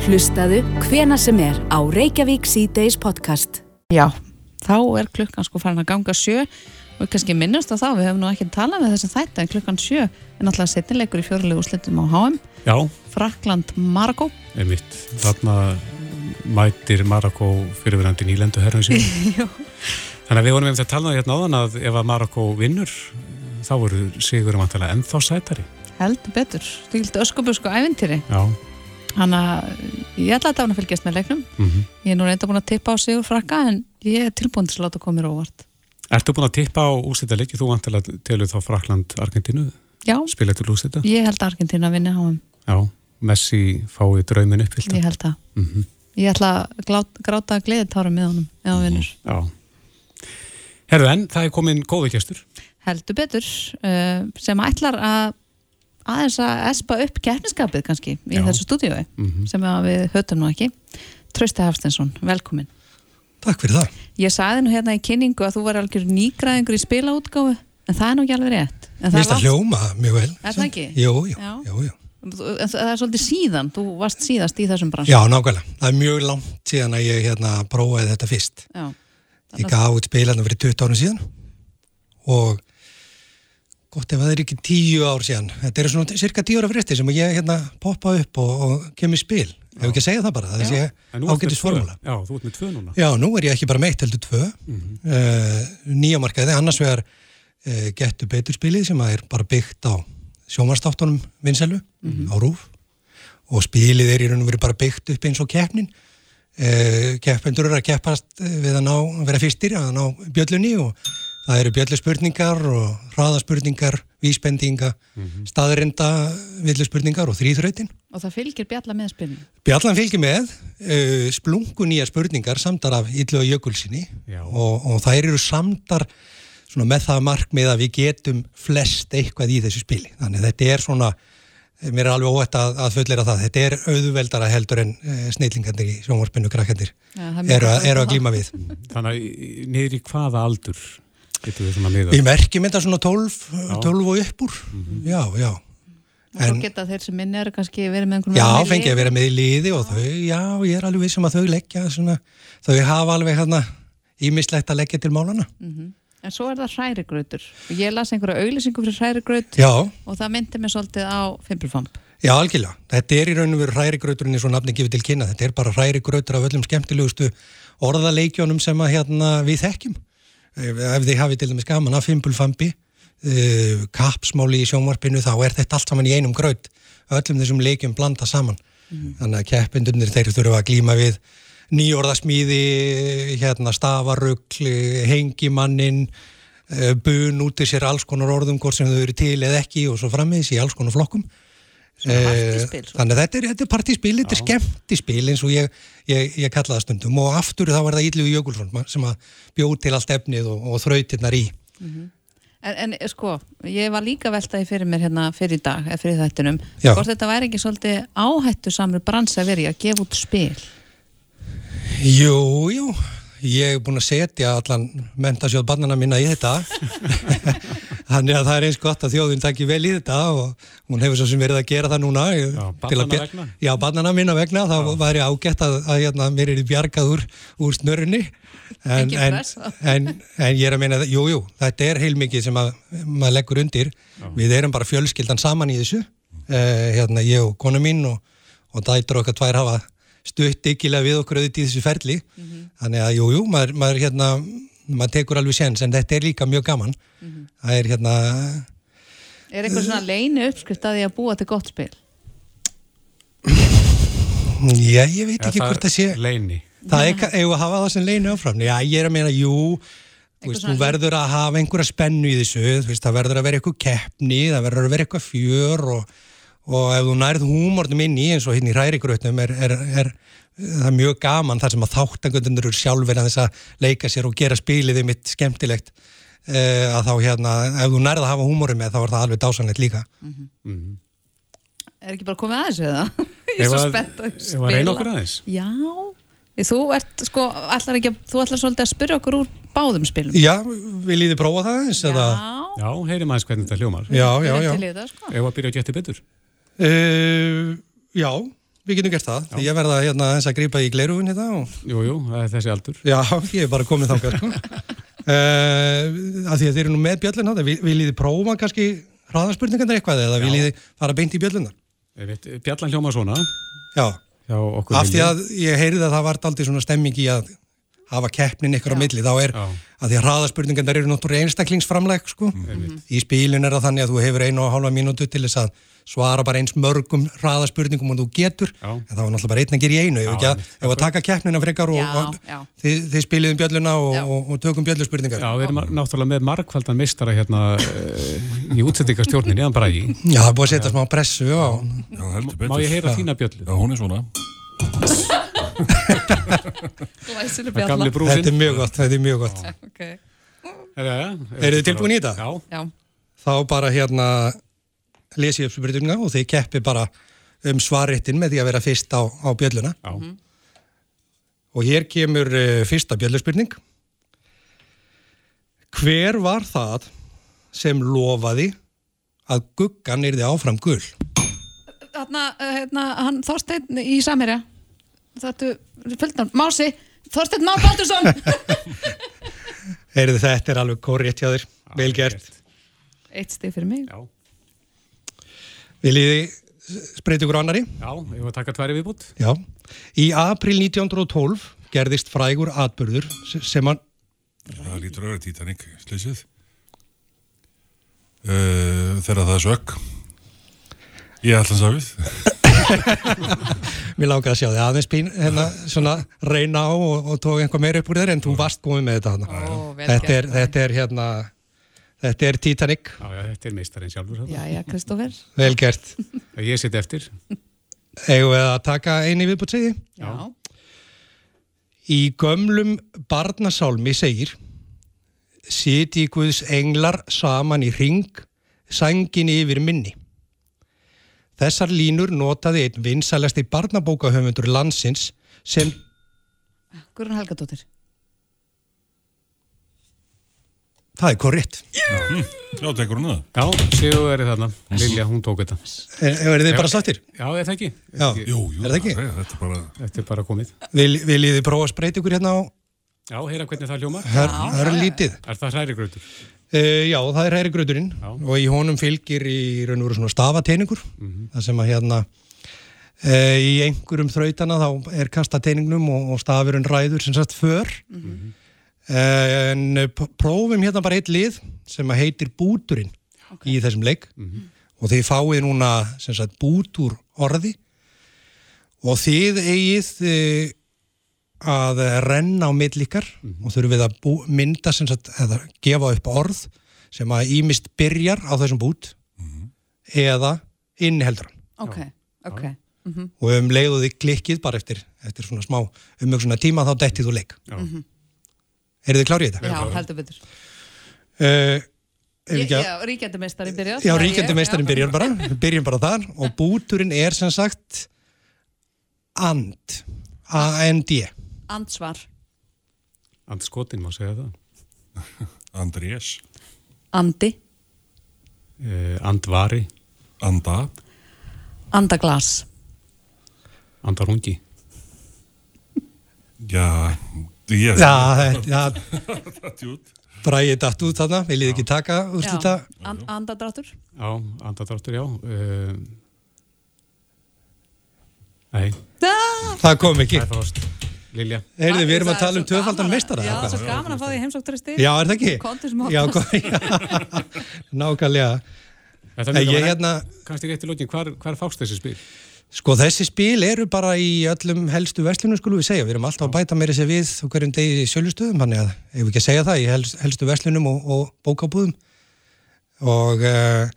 Hlustaðu hvena sem er á Reykjavík C-Days podcast. Já, þá er klukkan sko farin að ganga sjö og kannski minnast á þá, við hefum nú ekki talað með þess að þetta en klukkan sjö er náttúrulega setnilegur í fjörulegu úslitum á HM. Já. Frakland Margo. Einmitt, þarna mætir Marokko fyrirverandi nýlendu herrum sín. Þannig að við vorum eftir að tala hérna áðan að ef að Marokko vinnur þá voru sigurum að tala ennþá sætari. Heldur betur, þú gildi öskubusku ævintýri. Já. Þannig að ég ætla að dána fylgjast með leiknum. Mm -hmm. Ég er nú reynda búin að tippa á sigur frakka en ég er tilbúin til að láta koma mér óvart. Ertu búin að tippa á úsita leiki? Þú vant að telur þá Frakland-Argentínu? Já. Spila til úsita? Ég held að Argentínu að vinna á þeim. Já, Messi fái draumin uppfyllt. Ég held að. Mm -hmm. Ég ætla að gráta að gleði tára með honum ef hann vinnur. Já. Herðu en, það er komin góðu kjæstur. Heldur betur, uh, sem ætlar að aðeins að espa upp keppniskapið kannski í Já. þessu stúdíói Mm -hmm. sem við höfum nú ekki. Trausti Hafstensson, velkomin. Takk fyrir það. Ég sagði nú hérna í kynningu að þú var algjör nýgræðingur í spilaútgáfu, en það er nú ekki alveg rétt. Mér finnst það hljóma mjög vel. Er það ekki? Jú, jú, jú, jú. En það er svolítið síðan, þú varst síðast í þessum bransu. Já, nákvæmlega. Það er mjög langt síðan að ég hérna prófaði þetta fyrst. Já. Ég gaf út spilarna fyrir 20 árum síðan og gott ef það er ekki 10 ár síðan. Þetta eru svona cirka 10 ára fresti sem ég hérna poppa upp og, og kemur spil. Ef ekki að segja það bara, það sé formúla. Já, þú ert með tvö núna. Já, nú er ég ekki bara meitt heldur tvö. Mm nýjamarkaði, annars vegar uh, getur betur spilið sem er bara byggt á sjómarstáttunum vinselu á rúf og spilið er í raun og verið bara byggt upp eins og keppnin. Uh, keppendur eru að keppast eh, við að ná, vera fyrstir að ná bjöllunni og það eru bjölluspurningar og hraðaspurningar, vísbendinga staðrinda villuspurningar og þrýþrautin Og það fylgir bjalla með spilinu. Bjallan fylgir með uh, splungu nýja spurningar samdar af Yllu og Jökulsinni og, og þær eru samdar svona, með það markmið að við getum flest eitthvað í þessu spili. Þannig að þetta er svona, mér er alveg óætt að, að fullera það, þetta er auðveldara heldur en uh, snillingarnir í sjónvarpinu krakkandir það er mjög eru, að- að eru vita að glíma við. Þannig að í- niður í hvaða aldur Við merkjum þetta svona 12, 12 og upp úr, já, já. Og svo geta þeir sem minni eru kannski verið með einhvern Já, veginn í fengi liði. að vera með í liði og þau, já, ég er alveg vissum að þau leggja svona, þau hafa alveg hérna ímislegt að leggja til málana. En svo er það hrærigrautur. Ég las einhverja auglýsingu fyrir hrærigraut Já, og það myndi mig svolítið á Fimpulfamp. já, algjörlega. Þetta er í raun og veru hrærigrauturinn eins og nafni gefið til kynna. Þetta er bara hrærigrautur af öllum skemmtilegustu orðaleikjónum sem að hérna við þekkjum. Ef, ef þið hafið til dæmis gaman af fimpulfambi, uh, kapsmáli í sjónvarpinu, þá er þetta allt saman í einum graut. Öllum þessum leikjum blanda saman. Þannig að keppindunir þeir þurfa að glíma við nýjórðasmíði, hérna stafarugl, hengimannin, eh, bun út í sér alls konar orðum hvort sem þau eru til eða ekki og svo frammiðis í alls konar flokkum. Eh, partíspil. Þannig að þetta er, þetta er partíspil, þetta er skemmtispil eins og ég, ég, ég kalla það stundum og aftur þá er það Íllu Jökulsson sem að bjóð til allt efnið og, og þrautirnar í. En, en sko, ég var líka veltaði fyrir mér hérna fyrir dag, fyrir þættinum. Já. Hvort þetta væri ekki svolítið áhættu samur bransi að vera í að gefa út spil. Jú, jú, ég er búin að setja allan mentasjóð bannana minna í þetta. Þannig að það er eins gott að þjóðin takki vel í þetta og hún hefur svo sem verið að gera það núna Já, til að barnanna bjar- vegna? Já, bannana minna vegna, þá væri ágætt að, að hérna, mér er bjargað úr, úr snörunni. En, en, en, en ég er að meina, það- jú, þetta er heilmikið sem að maður leggur undir. Við erum bara fjölskyldan saman í þessu. Uh, hérna ég og konu mín og, og dætur okkar tvær hafa stutt ykkilega við okkur auðvitað í þessu ferli þannig að jú, jú, maður, maður hérna maður tekur alveg séns en þetta er líka mjög gaman það er hérna Er eitthvað svona leini uppskrift að því að búa til gott spil? já, ég veit ekki hvort það sé Leini. það er, eigum við að hafa það sem leinu áfram já, ég er að meina, jú þú veist, þú verður að hafa einhverja spennu í þessu þú veist, það verður að vera eitthvað keppni það verður að vera eitthvað fjör og, og ef þú nærð húmornum inn í eins og hérna í hrærigrötnum er, er, er það er mjög gaman þar sem að þáttangöndur eru sjálfur að þess að leika sér og gera spilið mitt skemmtilegt uh, að þá hérna, ef þú nærð að hafa húmorinn með þá er það alveg dásanlegt líka Er ekki bara komið að þessu eða? Ég er svo að- spennt að ef að reyna okkur aðeins? Já, þú ert sko, allar ekki, að- þú ætlar svolítið að spyrja okkur úr báðum spilum. Já, viljið þið prófa það eins? eða? Já, heyrim aðeins hvernig þetta hljómar. Já, já, Ég já. þetta, sko. Ef að byrja að geta betur. Uh, já, við getum gert það. Ég verða hérna eins að grípa í glerufin hérna og Jú, jú, það er þessi aldur. já, ég er bara komið. Sko. Uh, að því að þið eru nú með bjöllun þetta, viljið þið prófa kannski hraðarspurningandar eitthvað eða viljið þið fara beint í bjöllunar? Ég Bjallan hljómar svona. Já, af því að ég heyrði að það var aldrei svona stemming í að hafa keppnin ykkur á milli, þá er Já. að því að hraðarspurningandar eru náttúrulega einstaklingsframleg sko. í spílin er það þannig að þú hefur einu og hálfa mínútu til þess að svara bara eins mörgum hraðaspurningum og þú getur, Já. en það var náttúrulega bara einn að gera í einu, ef að, ef að taka keppnina frekar og, Já, og já. þið, þið spiliðum bjölluna og, og, og tökum bjölluspurningar Já, við erum náttúrulega með margfaldan mistara hérna uh, í útsendingastjórnin, Ján Bragi. Já, það er búið að setja smá pressu. Má ég heyra þína bjöllu? Já, hún er svona. Þetta er mjög gott, þetta er mjög gott Ok. Já, já. Eruð þið tilbúin í þetta? Já. Já. Þá bara hérna lesi ég upp spurninga og þið keppi bara um svarréttin með því að vera fyrst á, á bjölluna Já. og hér kemur uh, fyrsta bjölluspurning Hver var það sem lofaði að guggan er þið áfram gull. Þarna, uh, hérna, hann Þorsteinn í Samirja Þetta, fylgna, Mási Þorsteinn Már Baldursson Heyrðu þetta er alveg korrétt hjá þér, vel gert. Eitt stig fyrir mig Já, Viljið þið spreyti ykkur á annari? já, ég var að taka tværi viðbútt. Já. Í april 1912 gerðist frægur atbyrður sem hann, Það lítur að vera Titanic, slöysið. Uh, þegar það er sökk. Ég ætla að sá við. mér langaði að sjá þið aðeins pín, hérna, svona reyna á og, og tók einhvað meira upp úr þér en þú varst komið með þetta hana. Ó, vel Þetta er, þetta er hérna, þetta er Titanic, Já, já, þetta er meistarinn sjálfur. þarna. Jæja, Kristófer vel gert. Ég sitt eftir. Eigum við að taka eini viðbútt segi? Já, Í gömlum barnasálmi segir Siti Guðs englar saman í ring sængin yfir minni. Þessar línur notaði einn vinsalasti barnabókahöfundur landsins sem Guðrún Helgadóttir það er korritt. Já, tekur hún það. Já, séu verið þarna. Lilja, hún tók þetta. Er, er þið bara sláttir? Já, er það ekki? Já, Jú, jú, er það ekki? Þetta er bara... Þetta er bara komið. Vil, viljið þið prófa að spreyti ykkur hérna á Já, heyra hvernig það hljómar. her, herlítið? Er það hrærigrautur? Uh, já, það er hæri gröðurinn og í honum fylgir í raun og veru svona stafateiningur það sem að hérna uh, í einhverjum þrautana þá er kasta teiningnum og, og stafurinn ræður sem sagt för. Uh, en uh, p- prófum hérna bara eitt lið sem að heitir búturinn í þessum leik. Og þið fáið núna sem sagt bútur orði. Og þið eigið uh, að renna á millikar og þurfum við að bú, mynda sem sagt, eða gefa upp orð sem að ímist byrjar á þessum bút eða inniheldur hann. Ok, ok. Og um leiðu þið klikkið bara eftir, eftir svona smá umjöksuna tíma þá dettið þú leik. Já. Er þið klárið þetta? Já, heldur betur. Uh, ekki Já, ríkjandi meistari byrjar. Já, ríkjandi meistarinn byrjar bara. Byrjum bara þar og búturinn er sem sagt and A-N-D Ansvar Andskotin má segja það. Andrés. Andi. Uh, andvari, Anda. Andaglas. Andarungi. Já, ég... Já, þetta- já, Þetta bræðið datt út þarna viljið ekki taka úrslita An Andadráttur Já, andadráttur, já. Uh, nei, Það kom ekki. Það er fást. Lilja. Heyrðu, við erum að tala um tvöfaldan meistara Já, eða það er svo gaman að fá því heimsókturistir Já, er það ekki? Kontur já, nákvæmlega. Er ég hérna, kannski rétt í lókin, hvar, hvar fást þessi spil? sko þessi spil eru bara í öllum helstu verslunum skulum við segja, við erum alltaf að bæta meira sér við á hverjum degi í sjölustöðum, þannig að ef við ekki að segja það í helst, helstu verslunum og, og bókabúðum. Og uh,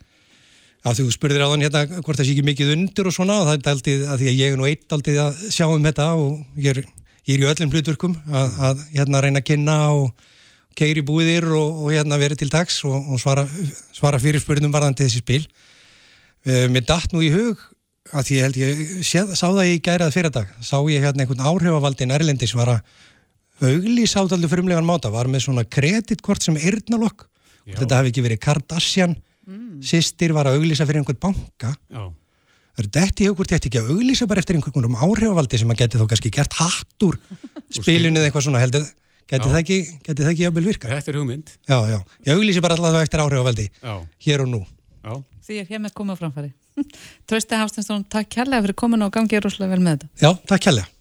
að þú spurðir á þann hérna hvort það sé ekki mikið undir og svona og það er aldrei að því að ég er nú eitt aldrei að sjá um þetta og ég er, ég er í öllum hlutverkum að, að hérna reyna að kynna og keiri búðir og, og hérna verið til dags og, og svara, svara fyrir spurningum varðandi þessi spil. Uh, mér datt nú í hug að ég held ég sé, sá það í gærað fyrir dag sá ég hérna einhvern áhrifavaldin Erlendis var að auglýsa á daldi frumlegan máta, var með svona kreditkort sem eyrnalokk, þetta hafi ekki verið Kardashian, sýstir var að auglýsa fyrir einhvern banka. Já, er dætt í hugur, þetta ekki að auglýsa bara eftir einhvern áhrifavaldi sem að geti þó kannski gert hatt úr spilinu. eða eitthvað svona heldur, geti það ekki geti það ekki jafnvel virka, þetta er hugmynd. já já. Ég auglýsi bara alltaf eftir áhrifavaldi, Já, hér og nú. Já. Því er hér með komið á framfæri. Trausti Hafstinsson, takk kærlega fyrir komin og gangið rosalega vel með þetta. Já, takk kjærlega